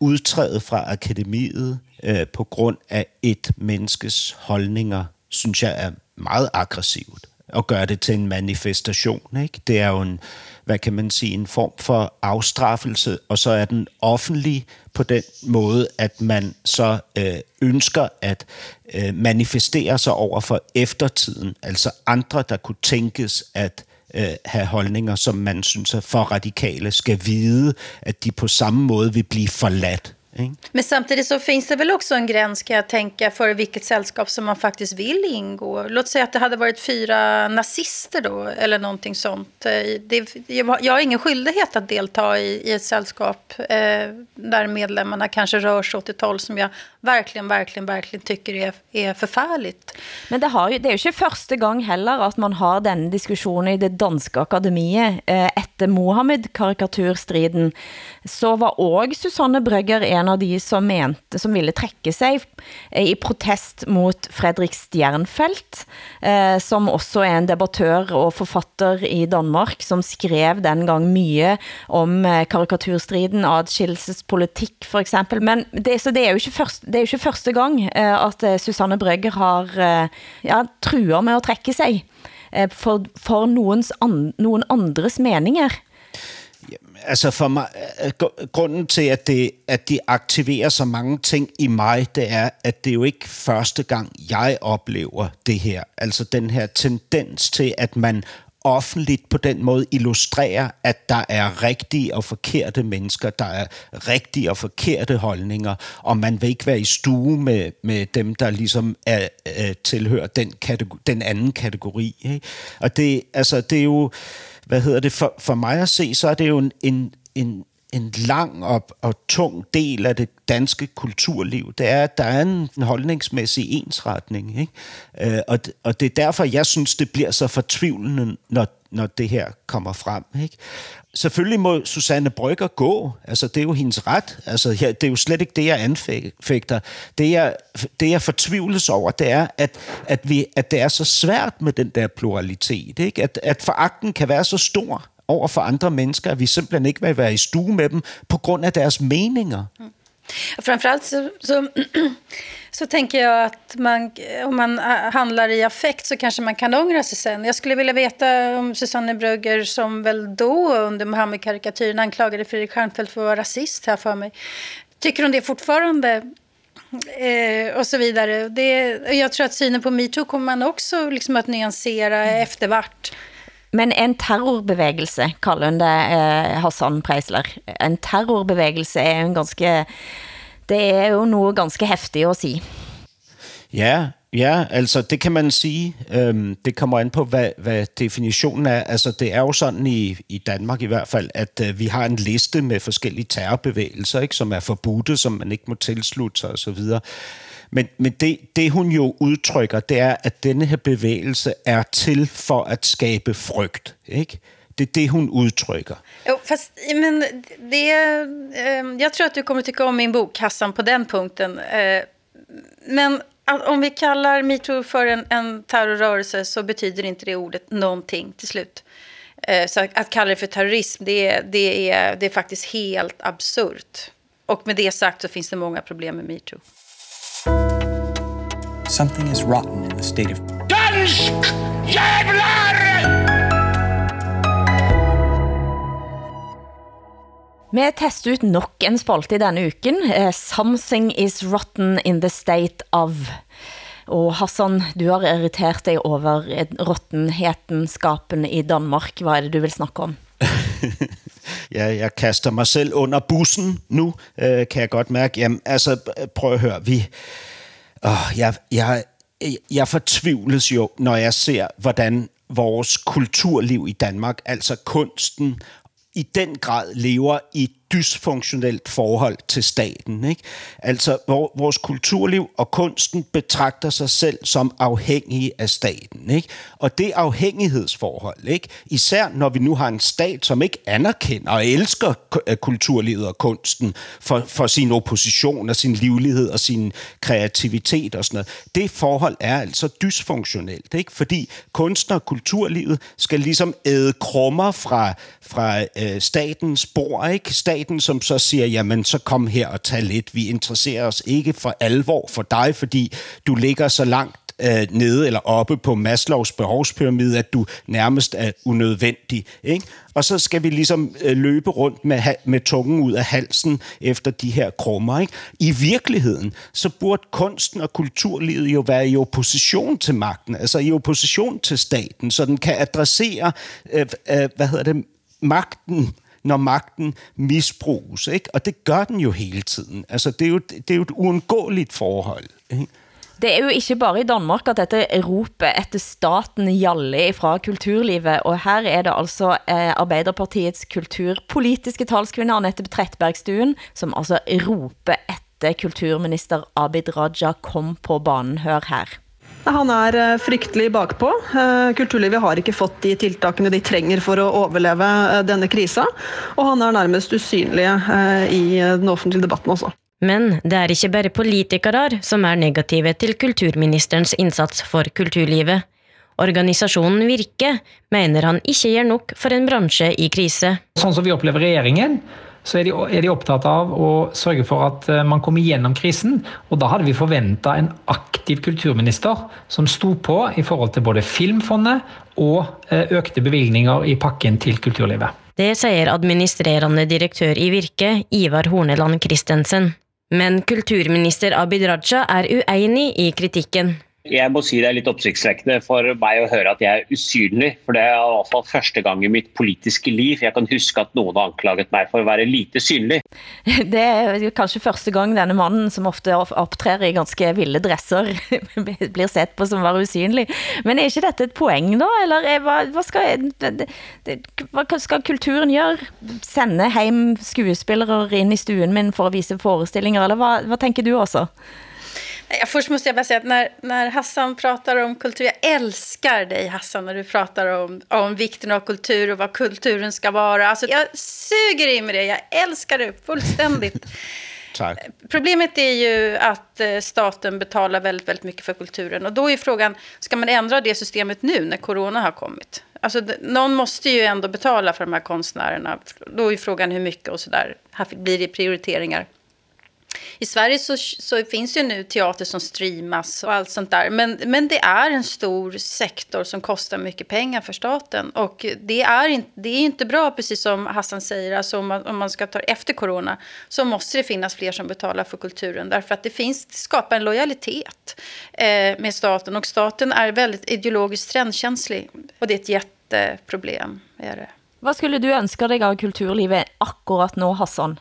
udtræde fra akademiet øh, på grund af et menneskes holdninger, synes jeg er meget aggressivt og gøre det til en manifestation. Ikke? Det er jo en, hvad kan man sige, en form for afstraffelse, og så er den offentlig på den måde, at man så øh, ønsker at øh, manifestere sig over for eftertiden, altså andre, der kunne tænkes at øh, Øh, have holdninger, som man synes er for radikale, skal vide, at de på samme måde vil blive forladt. Men samtidigt så finns det väl också en gräns kan jag tänka för vilket sällskap som man faktiskt vill ingå. Låt säga att det hade varit fyra nazister då eller någonting sånt. Eh, det, jag har ingen skyldighet att delta i, i ett sällskap eh, där medlemmarna kanske rör sig åt ett håll som jag verkligen, verkligen, verkligen tycker är, är förfärligt. Men det, har ju, det är ju inte första gång heller att man har den diskussionen i det danska akademiet. Eh, etter Mohammed-karikaturstriden så var også Susanne Brøgger en av de som mente, som ville trække sig eh, i protest mot Fredrik Stjernfeldt, eh, som også er en debattør og forfatter i Danmark, som skrev dengang mye om eh, karikaturstriden, adskillelsespolitik for eksempel. Men det, så det er jo ikke første, det er jo ikke første gang, eh, at Susanne Brøgger har ja, truer med at trække sig Eh, for, for nogens an, nogen andres meninger. Altså for mig, eh, grunden til, at, det, at de aktiverer så mange ting i mig, det er, at det er jo ikke første gang, jeg oplever det her. Altså den her tendens til, at man offentligt på den måde illustrerer, at der er rigtige og forkerte mennesker, der er rigtige og forkerte holdninger, og man vil ikke være i stue med, med dem, der ligesom er, øh, tilhører den, kategori, den anden kategori. Ikke? Og det, altså, det er jo, hvad hedder det, for, for mig at se, så er det jo en, en, en en lang og, og tung del af det danske kulturliv, det er, at der er en, en holdningsmæssig ensretning. Ikke? Øh, og, og det er derfor, jeg synes, det bliver så fortvivlende, når, når det her kommer frem. Ikke? Selvfølgelig må Susanne Brygger gå. Altså, det er jo hendes ret. Altså, her, det er jo slet ikke det, jeg anfægter. Det, jeg, det, jeg fortvivles over, det er, at, at, vi, at det er så svært med den der pluralitet. Ikke? At, at foragten kan være så stor over for andre mennesker, at vi simpelthen ikke vil være i stue med dem på grund af deres meninger. Mm. Framförallt så, så, så tänker jag att man, om man handlar i affekt så kanske man kan ångra sig sen. Jag skulle vilja veta om Susanne Brögger som väl då under Mohammed-karikatyren anklagade Fredrik Stjernfeldt för att vara rasist här för mig. Tycker hon det fortfarande? Eh, och så vidare. Det, jag tror att synen på metoo kommer man också liksom att nyansera mm. eftervart. Men en terrorbevægelse, kalder hun det, eh, Hassan Preisler. En terrorbevægelse er en ganske, det er jo noget ganske hæftigt at sige. Ja, ja, altså det kan man sige. Øhm, det kommer an på, hvad, hvad definitionen er. Altså det er jo sådan i, i Danmark i hvert fald, at øh, vi har en liste med forskellige terrorbevægelser, ikke, som er forbudte, som man ikke må tilslutte sig osv. Men, men det, det hun jo udtrykker, det er, at denne her bevægelse er til for at skabe frygt. Ikke? Det er det hon uttrycker. Jo, fast men det, øhm, eh, jag tror att du kommer tycka om min bok, Kassan, på den punkten. Eh, men om vi kallar metoo för en, en terrorrörelse så betyder inte det ordet någonting till slut. Eh, så att, att kalla det för terrorism, det, det, är, det är faktiskt helt absurt. Och med det sagt så finns det många problem med metoo. Something is rotten in the state of... Dansk jävlar! Vi tester ut nok en spalte i denne uken. Eh, Something is rotten in the state of. Og Hassan, du har irritert dig over rottenhetenskapen i Danmark. Hvad er det, du vil snakke om? ja, jeg kaster mig selv under bussen nu, øh, kan jeg godt mærke. Jamen, altså, prøv at høre, vi... Åh, jeg, jeg, jeg fortvivles jo, når jeg ser, hvordan vores kulturliv i Danmark, altså kunsten i den grad lever i dysfunktionelt forhold til staten. Ikke? Altså, hvor vores kulturliv og kunsten betragter sig selv som afhængige af staten. Ikke? Og det afhængighedsforhold, ikke? især når vi nu har en stat, som ikke anerkender og elsker øh, kulturlivet og kunsten for, for sin opposition og sin livlighed og sin kreativitet og sådan noget. Det forhold er altså dysfunktionelt, ikke? fordi kunstner og kulturlivet skal ligesom æde krummer fra, fra øh, statens bord, ikke? staten, som så siger, jamen så kom her og tag lidt. Vi interesserer os ikke for alvor for dig, fordi du ligger så langt øh, nede eller oppe på Maslows behovspyramide, at du nærmest er unødvendig. Ikke? Og så skal vi ligesom øh, løbe rundt med, med tungen ud af halsen efter de her krummer. Ikke? I virkeligheden, så burde kunsten og kulturlivet jo være i opposition til magten, altså i opposition til staten, så den kan adressere, øh, øh, hvad hedder det, magten når magten misbruges. Ikke? Og det gør den jo hele tiden. Altså, det, er jo, det er jo et uundgåeligt forhold. Ikke? Det er jo ikke bare i Danmark at dette ropet efter staten jalle fra kulturlivet, og her er det altså eh, Arbeiderpartiets kulturpolitiske talskvinde Annette Tretbergstuen, som altså roper efter kulturminister Abid Raja kom på banen. Hør her. Han er eh, fryktelig bakpå. Eh, kulturlivet har ikke fått de tiltakene de trenger for å overleve eh, denne krisa, og han er nærmest usynlig i den offentlige debatten også. Men det er ikke bare politikere som er negative til kulturministerens innsats for kulturlivet. Organisasjonen Virke mener han ikke gjør nok for en bransje i krise. Sånn som vi opplever regjeringen, så er de, er de opptatt av å sørge for at eh, man kommer gjennom krisen. Og da hadde vi forventa en aktiv kulturminister som sto på i forhold til både Filmfondet og eh, økte bevilgninger i pakken til kulturlivet. Det sier administrerende direktør i Virke, Ivar Horneland Christensen. Men kulturminister Abid Raja er uenig i kritikken. Jeg må si det er litt oppsiktsvekkende for meg å høre at jeg er usynlig. For det er i hvert fall første gang i mitt politiske liv jeg kan huske at noen har anklaget meg for å være lite synlig. Det er kanskje første gang denne mannen, som ofte opptrer i ganske ville dresser, blir sett på som var usynlig. Men er ikke dette et poeng da? Eller hva, hva, skal, hva skal kulturen gjøre? Sende hjem skuespillere inn i stuen min for å vise forestillinger, eller hva, hva tenker du også? Först måste jag bara säga att när, när Hassan pratar om kultur, jag älskar dig Hassan när du pratar om, om vikten av kultur och vad kulturen ska vara. Alltså, jag suger in med det, jag älskar det fullständigt. Tack. Problemet är ju att eh, staten betalar väldigt, väldigt mycket för kulturen. Och då är frågan, ska man ändra det systemet nu när corona har kommit? Alltså, någon måste ju ändå betala för de här konstnärerna. Då är frågan hur mycket och sådär. Här blir det prioriteringar. I Sverige så, så finns ju nu teater som streamas och allt sånt där. Men, men det är en stor sektor som kostar mycket pengar för staten. Och det är, in, det är inte bra, precis som Hassan säger, alltså om, man, om man ska ta efter corona så måste det finnas fler som betalar för kulturen. Därför att det, finns, det skapar en lojalitet eh, med staten. Och staten är väldigt ideologiskt trendkänslig. Och det är ett jätteproblem. Är det. Vad skulle du önska dig av kulturlivet akkurat nu, Hassan?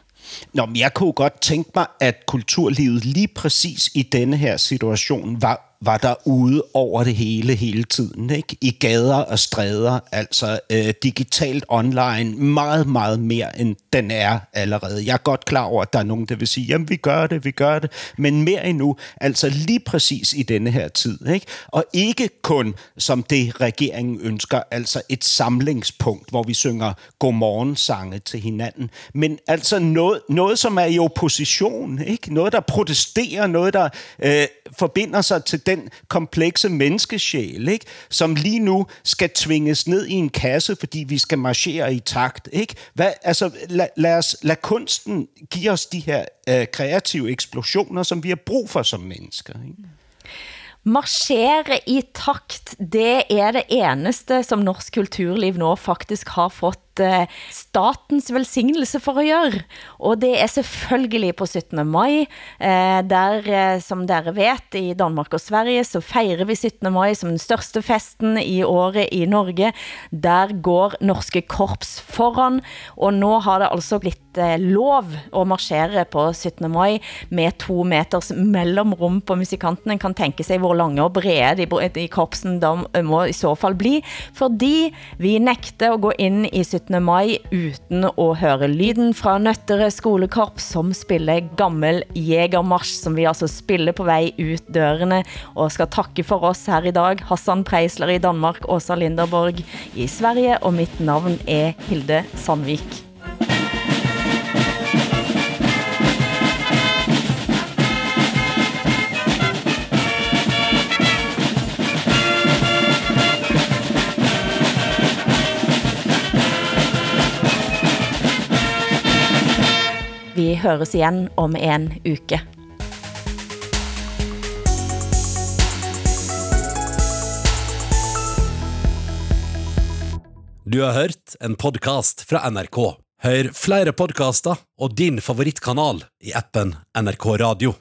Nå, men jeg kunne godt tænke mig, at kulturlivet lige præcis i denne her situation var var der ude over det hele hele tiden, ikke? i gader og stræder, altså øh, digitalt online, meget, meget mere end den er allerede. Jeg er godt klar over, at der er nogen, der vil sige, jamen vi gør det, vi gør det, men mere endnu, altså lige præcis i denne her tid. Ikke? Og ikke kun som det regeringen ønsker, altså et samlingspunkt, hvor vi synger godmorgensange til hinanden, men altså noget, noget som er i opposition, ikke? noget der protesterer, noget der øh, forbinder sig til den komplekse menneskesjæl, ikke? som lige nu skal tvinges ned i en kasse, fordi vi skal marchere i takt. Ikke? Hvad, altså, lad, lad, os, lad kunsten give os de her øh, kreative eksplosioner, som vi har brug for som mennesker. Ikke? Marchere i takt, det er det eneste, som norsk kulturliv nå faktisk har fått Eh, statens velsignelse for at gøre. Og det er selvfølgelig på 17. maj, eh, der, eh, som dere vet, i Danmark og Sverige, så fejrer vi 17. maj som den største festen i året i Norge. Der går norske korps foran, og nu har det altså blitt eh, lov at marchere på 17. maj med to meters mellemrum på musikantene. Kan tænke sig, hvor lange og brede de, de korpsen de må i så fall bli, fordi vi nægte at gå ind i 17. 17. maj uden at høre lyden fra Nøttere skolekorps, som spiller gammel Jägermarsch, som vi altså spiller på vej ut dørene, og skal takke for oss her i dag. Hassan Preisler i Danmark, Åsa Linderborg i Sverige, og mitt navn er Hilde Sandvik. Vi høres igen om en uke. Du har hørt en podcast fra NRK. Hør flere podcaster og din favorittkanal i appen NRK Radio.